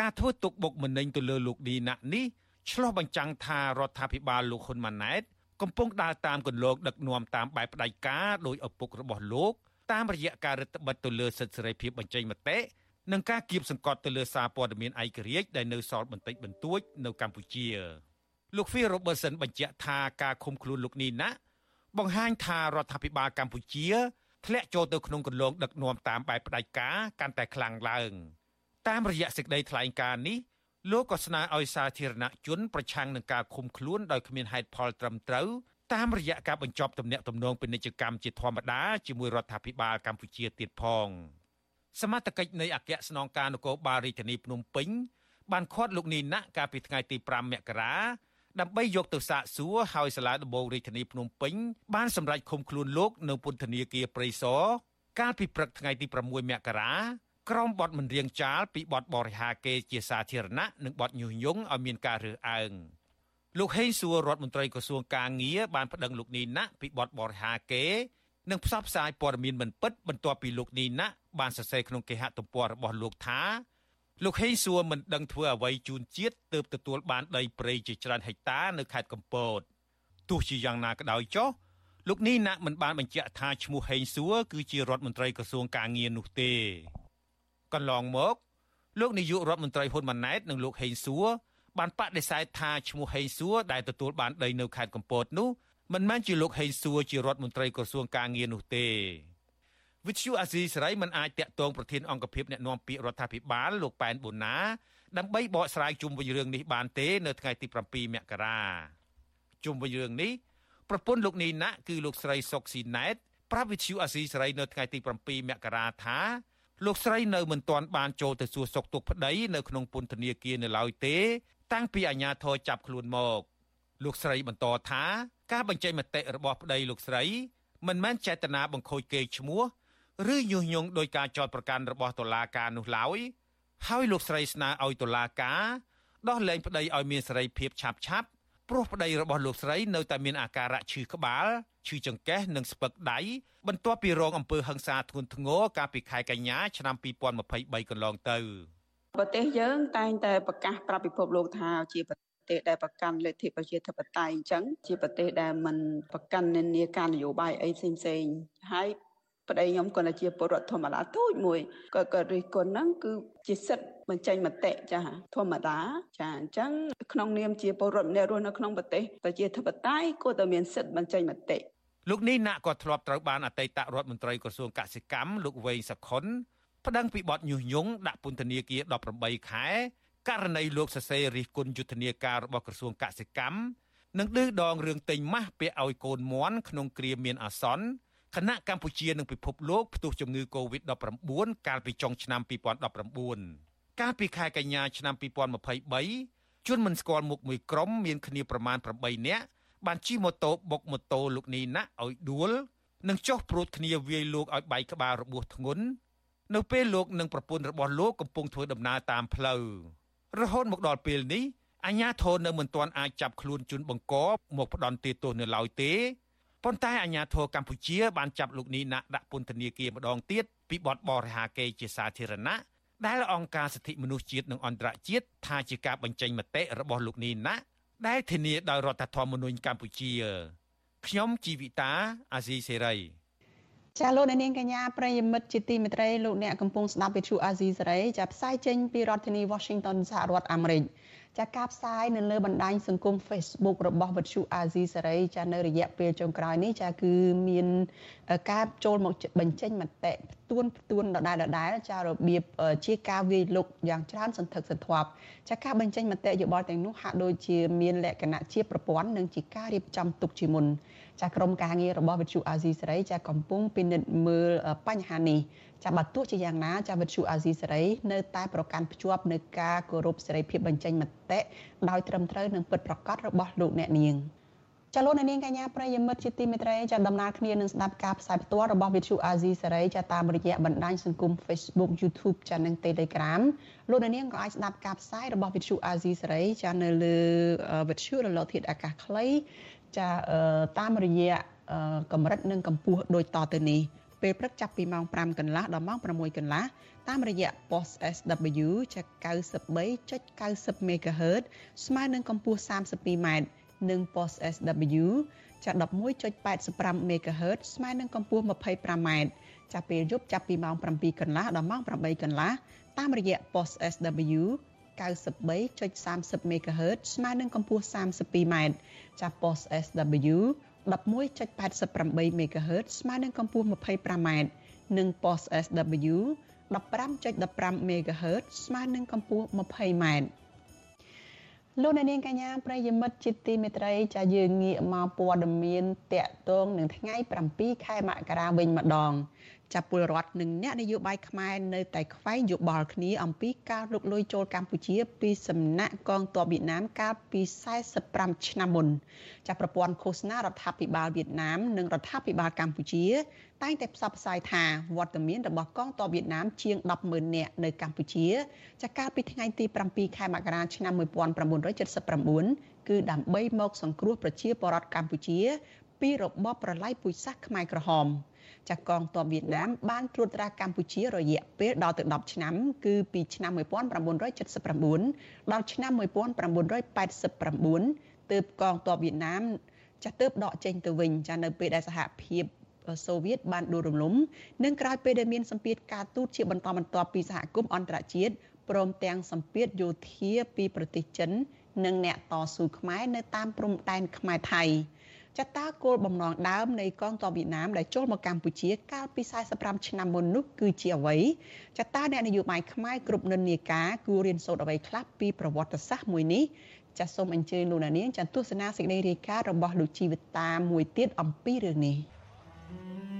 ការធ្វើទុកបុកម្នេញទៅលើលោកឌីណានេះឆ្លោះបញ្ចាំងថារដ្ឋាភិបាលលោកហ៊ុនម៉ាណែតកំពុងដើរតាមគន្លងដឹកនាំតាមបែបផ្ដាច់ការដោយឪពុករបស់លោកតាមរយៈការរដ្ឋបិទទៅលើសិទ្ធិសេរីភាពបញ្ចេញមតិនិងការគៀបសង្កត់ទៅលើសារព័ត៌មានឯករាជ្យដែលនៅសល់បន្តិចបន្តួចនៅកម្ពុជាលោក Phil Robertson បញ្ជាក់ថាការឃុំខ្លួនលោកនេះណាបង្ហាញថារដ្ឋាភិបាលកម្ពុជាធ្លាក់ចូលទៅក្នុងគន្លងដឹកនាំតាមបែបផ្ដាច់ការកាន់តែខ្លាំងឡើង តាមរយៈសេចក្តីថ្លែងការណ៍នេះលោកក៏ស្នើឲ្យសាធារណជនប្រឆាំងនឹងការឃុំខ្លួនដោយគ្មានហេតុផលត្រឹមត្រូវតាមរយៈការបញ្ចប់ទំនាក់ទំនងពាណិជ្ជកម្មជាធម្មតាជាមួយរដ្ឋាភិបាលកម្ពុជាទៀតផងសមត្ថកិច្ចនៃអគ្គស្នងការនគរបាលរាជធានីភ្នំពេញបានឃាត់លោកនីណាកាលពីថ្ងៃទី5មករាដើម្បីយកទៅសាកសួរហើយសាលាដំបងរាជធានីភ្នំពេញបានសម្រេចឃុំខ្លួនលោកនៅពន្ធនាគារព្រៃសរកាលពីព្រឹកថ្ងៃទី6មករា ក្រោមបទមិនរៀងចាលពីបទបរិហាកេរជាសាធារណៈនិងបទញុះញង់ឲ្យមានការរើសអើងលោកហេងសួររដ្ឋមន្ត្រីក្រសួងកាងារបានប្តឹងលោកនីណាពីបទបរិហាកេរនិងផ្សព្វផ្សាយព័ត៌មានមិនពិតបន្ទាប់ពីលោកនីណាបានសរសេរក្នុងគេហទំព័ររបស់លោកថាលោកហេងសួរមិនដឹងធ្វើអ្វីជូនជាតិទើបទទួលបានដីព្រៃជាច្រើនហិកតានៅខេត្តកំពតទោះជាយ៉ាងណាក៏ដោយចុះលោកនេះណាក់មិនបានបញ្ជាក់ថាឈ្មោះហេងសួរគឺជារដ្ឋមន្ត្រីក្រសួងកាងារនោះទេ កន្លងមកលោកនាយករដ្ឋមន្ត្រីហ៊ុនម៉ាណែតនិងលោកហេងសួរបានបដិសេធថាឈ្មោះហេងសួរដែលទទួលបានដីនៅខេត្តកំពតនោះមិនមែនជាលោកហេងសួរជារដ្ឋមន្ត្រីក្រសួងកាងារនោះទេវិទ្យុអាស៊ីសេរីមិនអាចតាក់ទងប្រធានអង្គភិបអ្នកណែនាំពាក្យរដ្ឋាភិបាលលោកប៉ែនបូណាដើម្បីបកស្រាយជុំវិញរឿងនេះបានទេនៅថ្ងៃទី7មករាជុំវិញរឿងនេះប្រពន្ធលោកនីណាគឺលោកស្រីសុកស៊ីណែតប្រាប់វិទ្យុអាស៊ីសេរីនៅថ្ងៃទី7មករាថា លោកស្រីនៅមិនទាន់បានចូលទៅសួរសុខទុក្ខប្តីនៅក្នុងពន្ធនាគារនៅឡើយទេ តាំងពីអាជ្ញាធរចាប់ខ្លួនមកលោកស្រីបន្តថាការបញ្ចេញមតិរបស់ប្តីលោកស្រី មិនមែនចេតនាបង្ខូចកេរ្តិ៍ឈ្មោះឬញុះញង់ដោយការចោទប្រកាន់របស់តុលាការនោះឡើយហើយលោកស្រីស្នើឲ្យតុលាការដោះលែងប្តីឲ្យមានសេរីភាពឆាប់ឆាប់ ព្រោះប្តីរបស់លោកស្រីនៅតែមានអាការៈឈឺក្បាលឈឺចង្កេះនិងស្ពឹកដៃបន្ទាប់ពីរងអំពើហិង្សាធ្ងន់ធ្ងរកាលពីខែកញ្ញាឆ្នាំ2023កន្លងទៅប្រទេសយើងតែងតែប្រកាសប្រាប់ពិភពលោកថាជាប្រទេសដែលប្រកាន់លទ្ធិប្រជាធិបតេយ្យអញ្ចឹងជាប្រទេសដែលមិនប្រកាន់និន្នាការនយោបាយអីផ្សេងផ្សេងហើយ ប្តីខ្ញុំគាត់ជាពលរដ្ឋធម្មតាទូចមួយក៏គាត់រិះគន់ហ្នឹងគឺជាសិទ្ធិបញ្ចេញមតិចាធម្មតាចាអញ្ចឹងក្នុងនាមជាពលរដ្ឋម្នាក់រស់នៅក្នុងប្រទេសប្រជាធិបតេយ្យគួរតែមានសិទ្ធិបញ្ចេញមតិលោកនេះណាក់ក៏ធ្លាប់ត្រូវបានអតីតរដ្ឋមន្ត្រីក្រសួងកសិកម្មលោកវែងសខុនប្តឹងពីបទញុះញង់ដាក់ពន្ធនាគារ18ខែករណីលោកសរសេររិះគន់យុទ្ធនាការរបស់ក្រសួងកសិកម្មនិងឌឺដងរឿងទិញម៉ាស់ពាក់ឲ្យកូនមន់ក្នុងគ្រាមានអាសន្ន ខណៈកម្ពុជានិងពិភពលោកផ្ទុះជំងឺ Covid-19 កាលពីចុងឆ្នាំ2019កាលពីខែកញ្ញាឆ្នាំ2023ជនមិនស្គាល់មុខមួយក្រុមមានគ្នាប្រមាណ8នាក់បានជិះម៉ូតូបុកម៉ូតូលោកនីណាឲ្យដួលនិងចុះព្រួតគ្នាវាយលោកឲ្យបែកក្បាលរបួសធ្ងន់នៅពេលលោកនិងប្រពន្ធរបស់លោកកំពុងធ្វើដំណើរតាមផ្លូវរហូតមកដល់ពេលនេះអាជ្ញាធរនៅមិនទាន់អាចចាប់ខ្លួនជនបង្កមកផ្ដន់ទោសនៅឡើយទេ ប៉ុន្តែអាញាធរកម្ពុជាបានចាប់លោកនីណាដាក់ពន្ធនាគារម្ដងទៀតពីបទបរិហាកេរជាសាធារណៈដែលអង្គការសិទ្ធិមនុស្សជាតិនិងអន្តរជាតិថាជាការបញ្ចេញមតិរបស់លោកនីណាដែលធានាដោយរដ្ឋធម្មនុញ្ញកម្ពុជាខ្ញុំជីវិតាអាស៊ីសេរី ចាលោកនាងកញ្ញាប្រិយមិត្តជាទីមេត្រីលោកអ្នកកំពុងស្ដាប់វិទ្យុអាស៊ីសេរីចាផ្សាយចេញពីរដ្ឋធានី Washington សហរដ្ឋអាមេរិកចាការផ្សាយនៅលើបណ្ដាញសង្គម Facebook របស់វិទ្យុអាស៊ីសេរីចានៅរយៈពេលចុងក្រោយនេះចាគឺមានការចូលមកបញ្ចេញមតិផ្ទួនផ្ទួនដដែលដដែលចារបៀបជាការវាយលុកយ៉ាងច្រើនសន្ធឹកសន្ធាប់ចាការបញ្ចេញមតិយោបល់ទាំងនោះហាក់ដូចជាមានលក្ខណៈជាប្រព័ន្ធនិងជាការរៀបចំទុកជាមុន ចាក្រុមការងាររបស់វិទ្យុអាស៊ីសេរីចាកំពុងពិនិត្យមើលបញ្ហានេះចាបើទោះជាយ៉ាងណាចាវិទ្យុអាស៊ីសេរីនៅតែប្រកាន់ភ្ជាប់នៅការគោរពសេរីភាពបញ្ចេញមតិដោយត្រឹមត្រូវនិងពិតប្រាកដរបស់លោកអ្នកនាងចលនានាងកញ្ញាប្រិយមិត្តជាទីមេត្រីចាដំណើរគ្នានឹងស្ដាប់ការផ្សាយផ្ទាល់របស់វិទ្យុអាស៊ីសេរីចាតាមរយៈបណ្ដាញសង្គម Facebook YouTube ចានិង Telegram លោកនាងក៏អាចស្ដាប់ការផ្សាយរបស់វិទ្យុអាស៊ីសេរីចានៅលើវិទ្យុរលកធាតុអាកាសខ្លី ចាតាមរយៈកម្រិតនិងកម្ពស់ដូចតទៅនេះពេលព្រឹកចាប់ពីម៉ោង5កន្លះដល់ម៉ោង6កន្លះតាមរយៈ post SW ចា93.90 MHz ស្មើនឹងកម្ពស់ 32m និង post SW ចា11.85 MHz ស្មើនឹងកម្ពស់ 25m ចាប់ពេលយប់ចាប់ពីម៉ោង7កន្លះដល់ម៉ោង8កន្លះតាមរយៈ post SW 93.30 MHz ស្មើនឹងកម្ពស់ 32m ចាប់ post SW 11.88 MHz ស្មើនឹងកម្ពស់ 25m និង post SW 15.15 MHz ស្មើនឹងកម្ពស់ 20m លោកអ្នកនាងកញ្ញាប្រិយមិត្តជាទីមេត្រីចាយើងងាកមកព័ត៌មានតកតងនឹងថ្ងៃ7ខែមករាវិញម្ដងចាប់ពលរដ្ឋនិងអ្នកនយោបាយខ្មែរនៅតែខ្វែងយោបល់គ្នាអំពីការលុកលុយចូលកម្ពុជាពីសំណាក់កងទ័ពវៀតណាមកាលពី45ឆ្នាំមុនចាប់ប្រព័ន្ធឃោសនារដ្ឋាភិបាលវៀតណាមនិងរដ្ឋាភិបាលកម្ពុជាតែងតែផ្សព្វផ្សាយថាវត្តមានរបស់កងទ័ពវៀតណាមជាង100000នាក់នៅកម្ពុជាចាកាលពីថ្ងៃទី7ខែមករាឆ្នាំ1979គឺដើម្បីមកសង្គ្រោះប្រជាពលរដ្ឋកម្ពុជា ពីរបបប្រល័យពូជសាសន៍ខ្មែរក្រហមចាកងទ័ពវៀតណាមបានត្រួតត្រាកម្ពុជារយៈពេលដល់ទៅ10ឆ្នាំ គឺពីឆ្នាំ1979ដល់ឆ្នាំ1989ទើបកងទ័ពវៀតណាមចាស់ទើបដកចេញទៅវិញចានៅពេលដែលសហភាព សូវៀតបានដួលរំលំនិងក្រោយពេលដែលមានសម្ពាធការទូតជាបន្តបន្ទាប់ពីសហគមន៍អន្តរជាតិព្រមទាំងសម្ពាធយោធាពីប្រទេសចិន និងអ្នកតស៊ូខ្មែរនៅតាមព្រំដែនខ្មែរថៃចតាគោលបំណងដើមនៃកងទ័ពវៀតណាមដែលចូលមកកម្ពុជាកាលពី45ឆ្នាំមុននោះគឺជាអ្វីចតាអ្នកនយោបាយខ្មែរគ្រប់និន្នាការគួររៀនសូត្រអ្វីខ្លះពីប្រវត្តិសាស្ត្រមួយនេះចាសសូមអញ្ជើញលោកនាងចាទស្សនាសេចក្តីរាយការណ៍របស់លោកជីវិតាមួយទៀតអំពីរឿងនេះ។ Mm-hmm.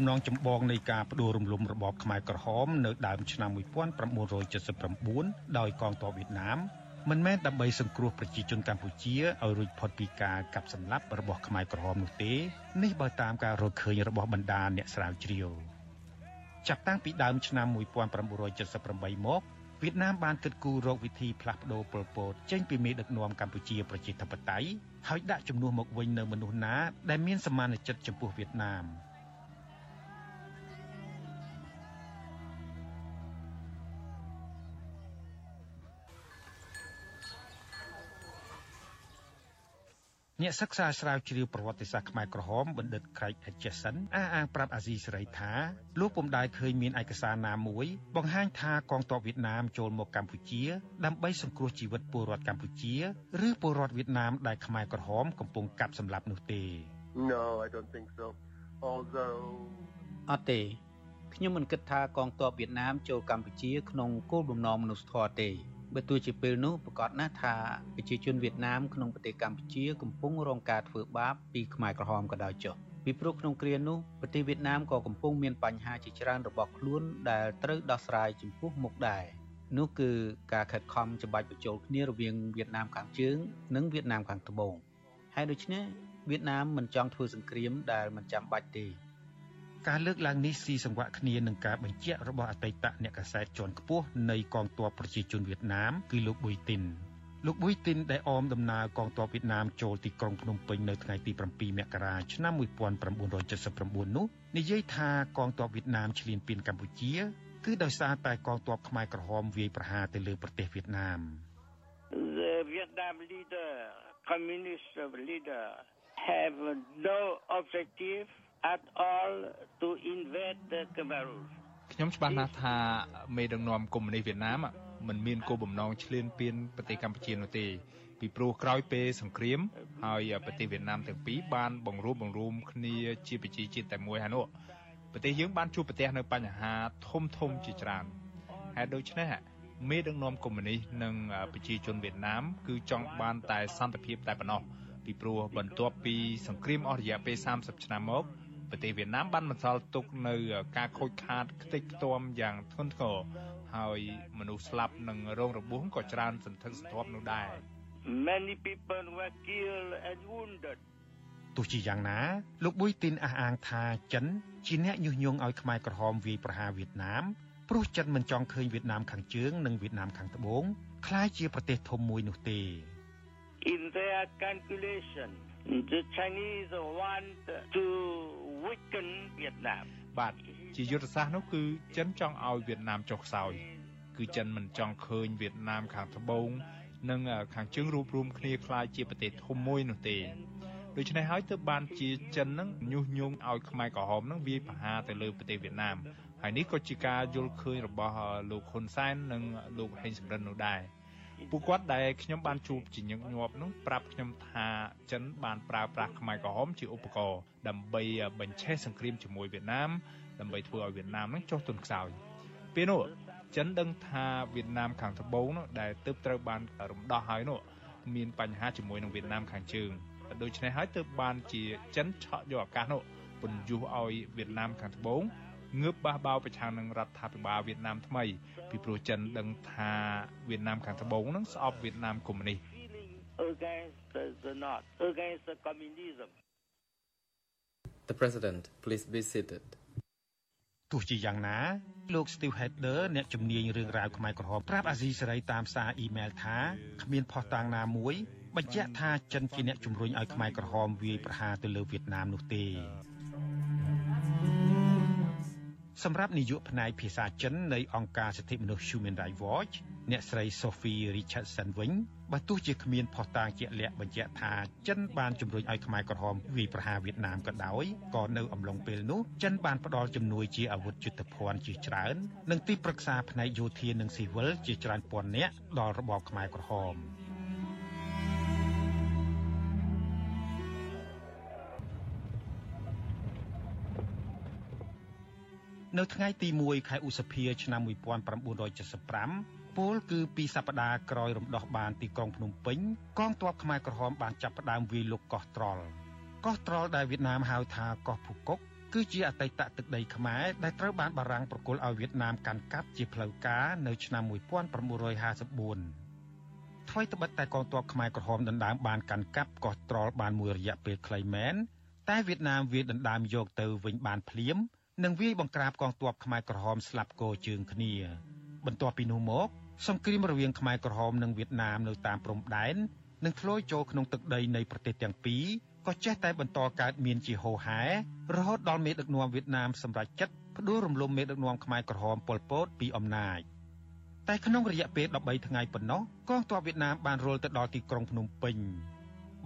បំណងចម្បងនៃការបដិរំលំរបបខ្មែរក្រហមនៅដើមឆ្នាំ1979ដោយកងទ័ពវៀតណាមមិនមែនដើម្បីសង្គ្រោះប្រជាជនកម្ពុជាឲ្យរួចផុតពីការកាប់សម្លាប់របស់ខ្មែរក្រហមនោះទេនេះបើតាមការរកឃើញរបស់បណ្ដាអ្នកស្រាវជ្រាវចាប់តាំងពីដើមឆ្នាំ1978មកវៀតណាមបានគិតគូររកវិធីផ្លាស់ប្តូរប៉ុលពតចេញពីមេដឹកនាំកម្ពុជាប្រជាធិបតេយ្យហើយដាក់ជំនួសមកវិញនៅមនុស្សណាដែលមានសមានចិត្តចំពោះវៀតណាម។ អ្នកសិក្សាស្រាវជ្រាវប្រវត្តិសាស្ត្រខ្មែរក្រហមបណ្ឌិត Craig Hutchison អះអាងប្រាប់អាស៊ីសេរីថាលោកពុំដែលឃើញមានឯកសារណាមួយបង្ហាញថាកងទ័ពវៀតណាមចូលមកកម្ពុជា ដើម្បីសង្គ្រោះជីវិតពលរដ្ឋកម្ពុជាឬពលរដ្ឋវៀតណាមដែលខ្មែរក្រហមកំពុងកាប់សម្លាប់នោះទេ No I don't think so although អត់ទេខ្ញុំមិនគិតថាកងទ័ពវៀតណាមចូលកម្ពុជាក្នុងគោលបំណងមនុស្សធម៌ទេ បើទោះជាពេលនោះប្រកាសណាស់ថាប្រជាជនវៀតណាមក្នុងប្រទេសកម្ពុជាកំពុងរងការធ្វើបាបពីខ្មែរក្រហមក៏ដោយចុះពីព្រោះក្នុងគ្រានោះប្រទេសវៀតណាមក៏កំពុងមានបញ្ហាជាច្រើនរបស់ខ្លួនដែលត្រូវដោះស្រាយចំពោះមុខដែរនោះគឺការខិតខំច្បាច់បញ្ចូលគ្នារវាងវៀតណាមខាងជើង និងវៀតណាមខាងត្បូងហើយដូច្នេះវៀតណាមមិនចង់ធ្វើសង្គ្រាមដែលមិនចាំបាច់ទេ ការលើកឡើងនេះស៊ីសង្វាក់គ្នានឹងការបញ្ជាក់របស់អតីតអ្នកកាសែតជាន់ខ្ពស់នៃកងទ័ពប្រជាជនវៀតណាមគឺលោកប៊ុយទីនលោកប៊ុយទីនដែលអមដំណើរកងទ័ពវៀតណាមចូលទីក្រុងភ្នំពេញនៅថ្ងៃទី7មករាឆ្នាំ1979នោះនិយាយថាកងទ័ពវៀតណាមឈ្លានពានកម្ពុជាគឺដោយសារតែកងទ័ពខ្មែរក្រហមវាយប្រហារទៅលើប្រទេសវៀតណាម The Vietnam leader communist leader have no objective at all to invade the Cameroon ខ្ញុំច្បាស់ណាស់ថាមេដឹកនាំកុម្មុយនីសវៀតណាមមិនមានគោលបំណងឈ្លានពានប្រទេសកម្ពុជានោះទេពីព្រោះក្រោយពេលសង្គ្រាមហើយប្រទេសវៀតណាមទាំងពីរបានបង្រួបបង្រួមគ្នាជាប្រជាជាតិតែមួយហើយនោះប្រទេសយើងបានជួបប្រទះនៅបញ្ហាធំធំជាច្រើនហេតុដូច្នេះមេដឹកនាំកុម្មុយនីសនិងប្រជាជនវៀតណាមគឺចង់បានតែសន្តិភាពតែប៉ុណ្ណោះពីព្រោះបន្ទាប់ពីសង្គ្រាមអស់រយៈពេល30ឆ្នាំមក ប្រទេសវៀតណាមបានបន្សល់ទុកនៅការខូចខាតខ្ទេចខ្ទាំយ៉ាងធ្ងន់ធ្ងរហើយមនុស្សស្លាប់និងរងរបួសក៏ច្រើនសន្ធឹកសន្ធាប់នោះដែរ Many people were killed and wounded ទោះជាយ៉ាងណាលោកប៊ុយទីនអះអាងថាចិនជាអ្នកញុះញង់ឲ្យខ្មែរក្រហមវាយប្រហារវៀតណាមព្រោះចិនមិនចង់ឃើញវៀតណាមខាងជើងនិងវៀតណាមខាងត្បូងក្លាយជាប្រទេសធំមួយនោះទេ In their calculation the Chinese want to weaken Vietnam បាទជាយុទ្ធសាស្ត្រនោះគឺចិនចង់ឲ្យវៀតណាមចុះខ្សោយគឺចិនមិនចង់ឃើញវៀតណាមខាងត្បូងនិងខាងជើងរួបរวมគ្នាคล้ายជាប្រទេសធំមួយនោះទេដូច្នេះហើយទើបបានជាចិននឹងញុះញង់ឲ្យខ្មែរក្រហមនឹងវាយប្រហារទៅលើប្រទេសវៀតណាមហើយនេះក៏ជាការយល់ឃើញរបស់លោកហ៊ុនសែននិងលោកហេងសំរិននោះដែរ ពួកគាត់ដែលខ្ញុំបានជួបជាញឹកញាប់នោះប្រាប់ខ្ញុំថាចិនបានប្រើប្រាស់ខ្មែរក្រហមជាឧបករណ៍ដើម្បីបញ្ឆេះសង្គ្រាមជាមួយវៀតណាមដើម្បីធ្វើឲ្យវៀតណាមនឹងចុះទុនខ្សោយពេលនោះចិនដឹងថាវៀតណាមខាងត្បូងនោះដែលទើបត្រូវបានរំដោះហើយនោះមានបញ្ហាជាមួយនឹងវៀតណាមខាងជើងដូច្នេះហើយទើបបានជាចិនឆក់យកឱកាសនោះពន្យុះឲ្យវៀតណាមខាងត្បូង ងើបបះបោប្រឆាំងនឹងរដ្ឋាភិបាលវៀតណាមថ្មីពីព្រោះចិនដឹងថាវៀតណាមខាងត្បូងនឹងស្អប់វៀតណាមកុម្មុយនីស against the north against the communism The president please be seated ទោះជាយ៉ាងណាលោក Steve Header អ្នកជំនាញរឿងរ៉ាវខ្មែរក្រហមប្រាប់អាស៊ីសេរីតាមសារអ៊ីមែលថាគ្មានផុសតាងណាមួយបញ្ជាក់ថាចិនជាអ្នកជំរុញឲ្យខ្មែរក្រហមវាយប្រហារទៅលើវៀតណាមនោះទេ សម្រាប់នាយកផ្នែកភាសាចិននៃអង្គការសិទ្ធិមនុស្ស Human Rights Watch អ្នកស្រី Sophie Richardson វិញបើទោះជាគ្មានផុសតាងជាក់លាក់បញ្ជាក់ថាចិនបានជំរុញឲ្យខ្មែរក្រហមវាយប្រហារវៀតណាមក៏ដោយក៏នៅអំឡុងពេលនោះចិនបានផ្ដល់ជំនួយជាអាវុធយុទ្ធភ័ណ្ឌជាច្រើននិងទីប្រឹក្សាផ្នែកយោធានិងស៊ីវិលជាច្រើនពាន់នាក់ដល់របបខ្មែរក្រហម នៅថ្ងៃទី1ខែឧសភាឆ្នាំ1975ពលគឺពីសប្តាហ៍ក្រោយរំដោះបានទីក្រុងភ្នំពេញកងទ័ពខ្មែរក្រហមបានចាប់ផ្ដើមវាយលុកកោះត្រល់កោះត្រល់ដែលវៀតណាមហៅថាកោះភូកុកគឺជាអតីតទឹកដីខ្មែរដែលត្រូវបានបារាំងប្រគល់ឲ្យវៀតណាមកាន់កាប់ជាផ្លូវការនៅឆ្នាំ1954ថ្មីត្បិតតែកងទ័ពខ្មែរក្រហមដណ្ដើមបានកាន់កាប់កោះត្រល់បានមួយរយៈពេលខ្លីមែនតែវៀតណាមវាដណ្ដើមយកទៅវិញបានភ្លាម និងវាយបង្ក្រាបកងទ័ពខ្មែរក្រហមស្លាប់គោជើងគ្នា បន្ទាប់ពីនោះមកសង្គ្រាមរវាងខ្មែរក្រហមនិងវៀតណាមនៅតាមព្រំដែននឹងធ្លាយចូលក្នុងទឹកដីនៃប្រទេសទាំងពីរក៏ចេះតែបន្តកើតមានជាហូរហែរហូតដល់មេដឹកនាំវៀតណាមសម្រេចចិត្តផ្ដួលរំលំមេដឹកនាំខ្មែរក្រហមប៉ុលពតពីអំណាចតែក្នុងរយៈពេល13ថ្ងៃប៉ុណ្ណោះកងទ័ពវៀតណាមបានរុលទៅដល់ទីក្រុងភ្នំពេញ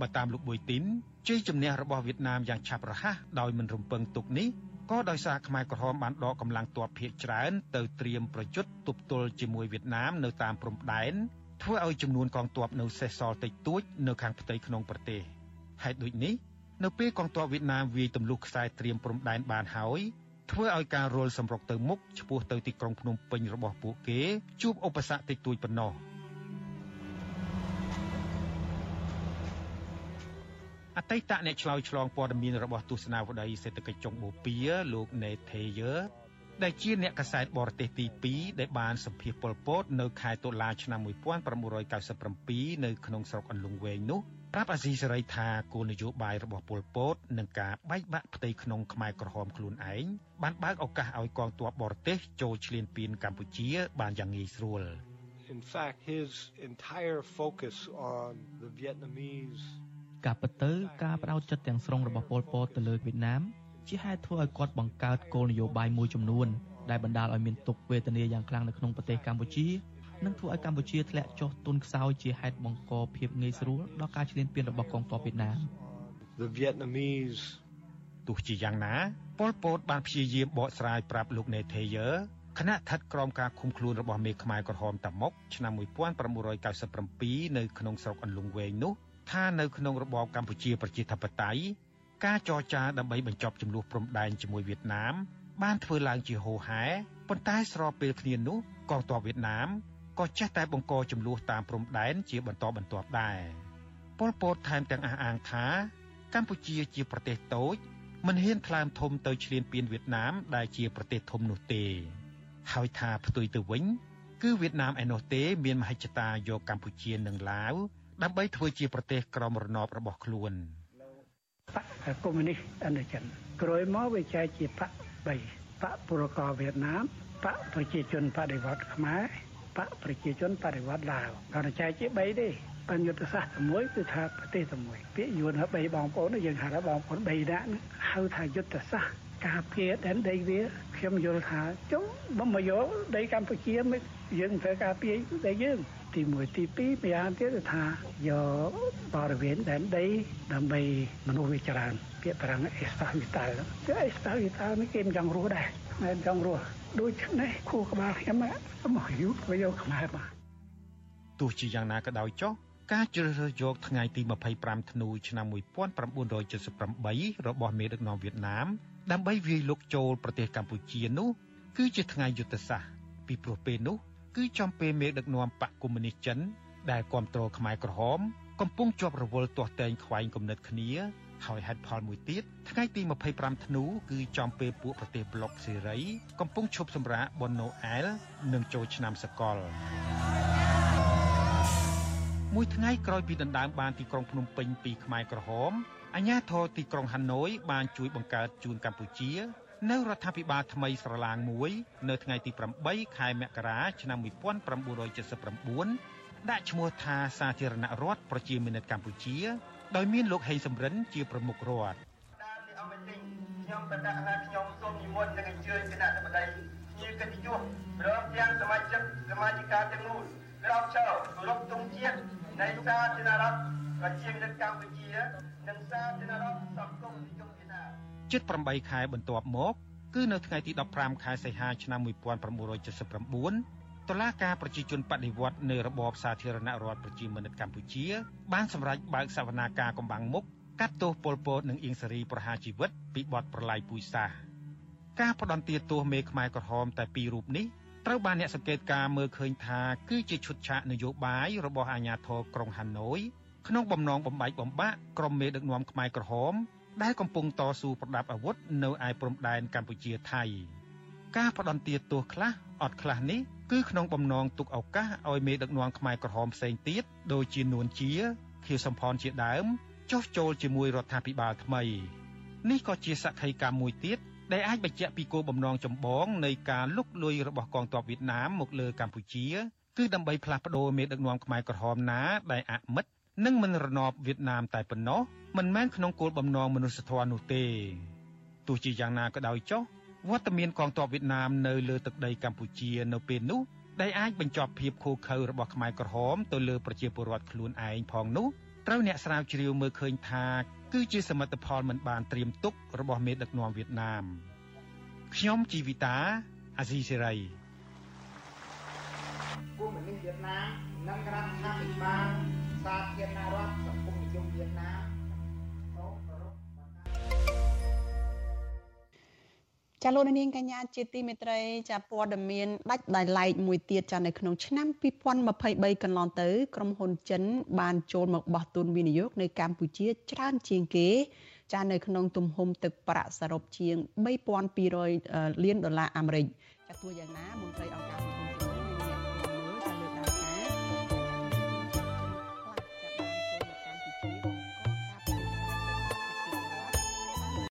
បើតាមលោកប៊ុយទីនជ័យជំនះរបស់វៀតណាមយ៉ាងឆាប់រហ័សដោយមិនរំពឹងទុកនេះ ក៏ដោយសារខ្មែរក្រហមបានដកកម្លាំងទ័ពភៀកច្រើនទៅត្រៀមប្រយុទ្ធទប់ទល់ជាមួយវៀតណាមនៅតាមព្រំដែនធ្វើឲ្យចំនួនកងទ័ពនៅសេសសល់តិចតួចនៅខាងផ្ទៃក្នុងប្រទេសហេតុដូចនេះនៅពេលកងទ័ពវៀតណាមវាយទម្លុះខ្សែត្រៀមព្រំដែនបានហើយធ្វើឲ្យការរុលសម្រុកទៅមុខឆ្ពោះទៅទីក្រុងភ្នំពេញរបស់ពួកគេជួបឧបសគ្គតិចតួចប៉ុណ្ណោះ អតីតអ្នកឆ្លើយឆ្លងព័ត៌មានរបស់ទស្សនាវដ្តីសេដ្ឋកិច្ចចុងបូព៌ាលោកណេថេយើដែលជាអ្នកកសែតបរទេសទី2ដែលបានសម្ភាសប៉ុលពតនៅខែតុលាឆ្នាំ1997នៅក្នុងស្រុកអន្លង់វែងនោះប្រាប់អាស៊ីសេរីថាគោលនយោបាយរបស់ប៉ុលពតនឹងការបែកបាក់ផ្ទៃក្នុងខ្មែរក្រហមខ្លួនឯងបានបើកឱកាសឲ្យកងទ័ពបរទេសចូលឈ្លានពានកម្ពុជាបានយ៉ាងងាយស្រួល In fact his entire focus on the Vietnamese ការពិតទៅការបដោតចិត្តទាំងស្រុងរបស់ប៉ុលពតទៅលើវៀតណាមជាហេតុធ្វើឲ្យគាត់បង្កើតគោលនយោបាយមួយចំនួនដែលបណ្ដាលឲ្យមានទុក្ខវេទនាយ៉ាងខ្លាំងនៅក្នុងប្រទេសកម្ពុជានិងធ្វើឲ្យកម្ពុជាធ្លាក់ចុះទុនខ្សោយជាហេតុបង្កភាពងាយស្រួលដល់ការឈ្លានពានរបស់កងទ័ពវៀតណាម The Vietnamese ទោះជាយ៉ាងណាប៉ុលពតបានព្យាយាមបកស្រាយប្រាប់លោកណេថេយើគណៈស្ថិតក្រោមការឃុំខ្លួនរបស់មេខ្មែរក្រហមតាមុកឆ្នាំ1997នៅក្នុងស្រុកអន្លង់វែងនោះ ថានៅក្នុងរបបកម្ពុជាប្រជាធិបតេយ្យការចរចាដើម្បីបញ្ចប់ចំនួនព្រំដែនជាមួយវៀតណាម បានធ្វើឡើងជាហូរហែប៉ុន្តែស្របពេលគ្នានោះកងទ័ពវៀតណាមក៏ចេះតែបង្កចំនួនតាមព្រំដែនជាបន្តបន្ទាប់ដែរប៉ុលពតថែមទាំងអះអាងថាកម្ពុជាជាប្រទេសតូចមិនហ៊ានថ្លើមធំទៅឈ្លានពានវៀតណាមដែលជាប្រទេសធំនោះទេ ហើយថាផ្ទុយទៅវិញ គឺវៀតណាមឯណោះទេ មានមហិច្ឆតាយកកម្ពុជានិងឡាវ ដើម្បីធ្វើជាប្រទេសក្រមរណបរបស់ខ្លួនបកកុម្មុយនីសឥណ្ឌចិនក្រោយមកវាចែកជាបក3បកពលករវៀតណាមបកប្រជាជនបដិវត្តខ្មែរបកប្រជាជនបដិវត្តឡាវគាត់ចែកជា3ទេបញ្យុទ្ធសាស្ត្រមួយគឺថាប្រទេសតែមួយពាក្យយួនថា3បងប្អូនយើងហៅថាបងប្អូន3ដាក់ហៅថាយុទ្ធសាស្ត្រ ការពារដែនដីវាខ្ញុំយល់ថាចុងបំមកយកដីកម្ពុជាមិនយើងត្រូវការពារដីយើងទី1ទី2ម្យ៉ាងទៀតគឺថាយកបរិវេណដែនដីដើម្បីមនុស្សវាច្រើនពាក្យប្រាំងអេស្តាវីតាល់គឺអេស្តាវីតាល់នេះគេមិនចង់រស់ដែរមិនចង់រស់ដូច្នេះគូក្បាលខ្ញុំមកយូរទៅយកខ្មែរមកទោះជាយ៉ាងណាក៏ដោយចុះការជ្រើសរើសយកថ្ងៃទី25ធ្នូឆ្នាំ1978របស់មេដឹកនាំវៀតណាម ដើម្បីវាយលុកចូលប្រទេសកម្ពុជានោះគឺជាថ្ងៃយុទ្ធសាស្ត្រពីព្រោះពេលនោះគឺចំពេលមេដឹកនាំបកកុម្មុយនីសចិនដែលគ្រប់គ្រងខ្មែរក្រហមកំពុងជាប់រវល់ទាស់តែងខ្វែងគំនិតគ្នាហើយហេតុផលមួយទៀតថ្ងៃទី25ធ្នូគឺចំពេលពួកប្រទេសប្លុកសេរី កំពុងឈប់សម្រាកបុណ្យណូអែលនិងចូលឆ្នាំសកលមួយថ្ងៃក្រោយពីដណ្ដើមបានទីក្រុងភ្នំពេញពីខ្មែរក្រហម អាញាធរទីក្រុងហាណូយបានជួយបង្កើតជូនកម្ពុជានៅរដ្ឋាភិបាលថ្មីស្រឡាងមួយ នៅថ្ងៃទី8ខែមករាឆ្នាំ1979ដាក់ឈ្មោះថាសាធារណរដ្ឋប្រជាមានិតកម្ពុជា ដោយមានលោកហេងសំរិនជាប្រមុខរដ្ឋខ្ញុំបដិញ្ញាខ្ញុំសូមនិមន្តនិងអញ្ជើញគណៈបតីភ្ញៀវកិត្តិយសព្រមទាំងសមាជិកសមាជិកាទាំងនោះក្រោកឈរគោរពទង់ជាតិនៃសាធារណរដ្ឋប្រជាមានិតកម្ពុជា និងសាធារណរដ្ឋសង្គមនិយមវៀតណាមជិត8ខែបន្ទាប់មក គឺនៅថ្ងៃទី15ខែសីហាឆ្នាំ1979តុលាការប្រជាជនបដិវត្តនៅរបបសាធារណរដ្ឋប្រជាមានិតកម្ពុជា បានសម្រេចបើកសវនាការកំបាំងមុខកាត់ទោសពលពតនិងអៀងសារីប្រហារជីវិតពីបទប្រឡាយពូជសាសន៍ការផ្ដន្ទាទោសមេខ្មែរក្រហមតែពីររូបនេះត្រូវបានអ្នកសង្កេតការមើលឃើញថាគឺជាឈុតឆាកនយោបាយរបស់អាជ្ញាធរក្រុងហាណូយ ក្នុងបំណងបំបែកបំបាក់ក្រុមមេដឹកនាំខ្មែរក្រហម ដែលកំពុងតស៊ូប្រដាប់អាវុធនៅឯព្រំដែនកម្ពុជាថៃការផ្ដន្ទាទោសខ្លះអត់ខ្លះនេះគឺក្នុងបំណងទុកឱកាសឲ្យមេដឹកនាំខ្មែរក្រហមផ្សេងទៀតដូចជានួនជាខៀវសំផនជាដើមចុះចូលជាមួយរដ្ឋាភិបាលថ្មីនេះក៏ជាសក្ខីកម្មមួយទៀតដែលអាចបញ្ជាក់ពីគោលបំណងចម្បងនៃការលុកលុយរបស់កងទ័ពវៀតណាមមកលើកម្ពុជា គឺដើម្បីផ្លាស់ប្តូរមេដឹកនាំខ្មែរក្រហមណាដែលអមិត និងមិនរណបវៀតណាមតែប៉ុណ្ណោះមិនមែនក្នុងគោលបំណងមនុស្សធម៌នោះទេទោះជាយ៉ាងណាក៏ដោយចុះវត្តមានកងទ័ពវៀតណាមនៅលើទឹកដីកម្ពុជានៅពេលនោះដែលអាចបញ្ចប់ភាពខូខើរបស់ខ្មែរក្រហមទៅលើប្រជាពលរដ្ឋខ្លួនឯងផងនោះត្រូវអ្នកស្រាវជ្រាវមើលឃើញថាគឺជាសមិទ្ធផលមិនបានត្រៀមទុករបស់មេដឹកនាំវៀតណាមខ្ញុំជីវិតាអាស៊ីសេរីគូមិនិវៀតណាមនិងរដ្ឋាភិបាល សាធារណរដ្ឋសង្គមនិយមវៀតណាមចាលោកនាងកញ្ញាជាទីមេត្រីចាព័ត៌មានដាច់ដោយឡែកមួយទៀតចានៅក្នុងឆ្នាំ2023កន្លងទៅក្រុមហ៊ុនចិន បានចូលមកបោះទុនវិនិយោគនៅកម្ពុជាច្រើនជាងគេចានៅក្នុងទំហំទឹកប្រាក់សរុបជាង3200លានដុល្លារអាមេរិកចាទោះយ៉ាងណាមន្ត្រីអង្គការ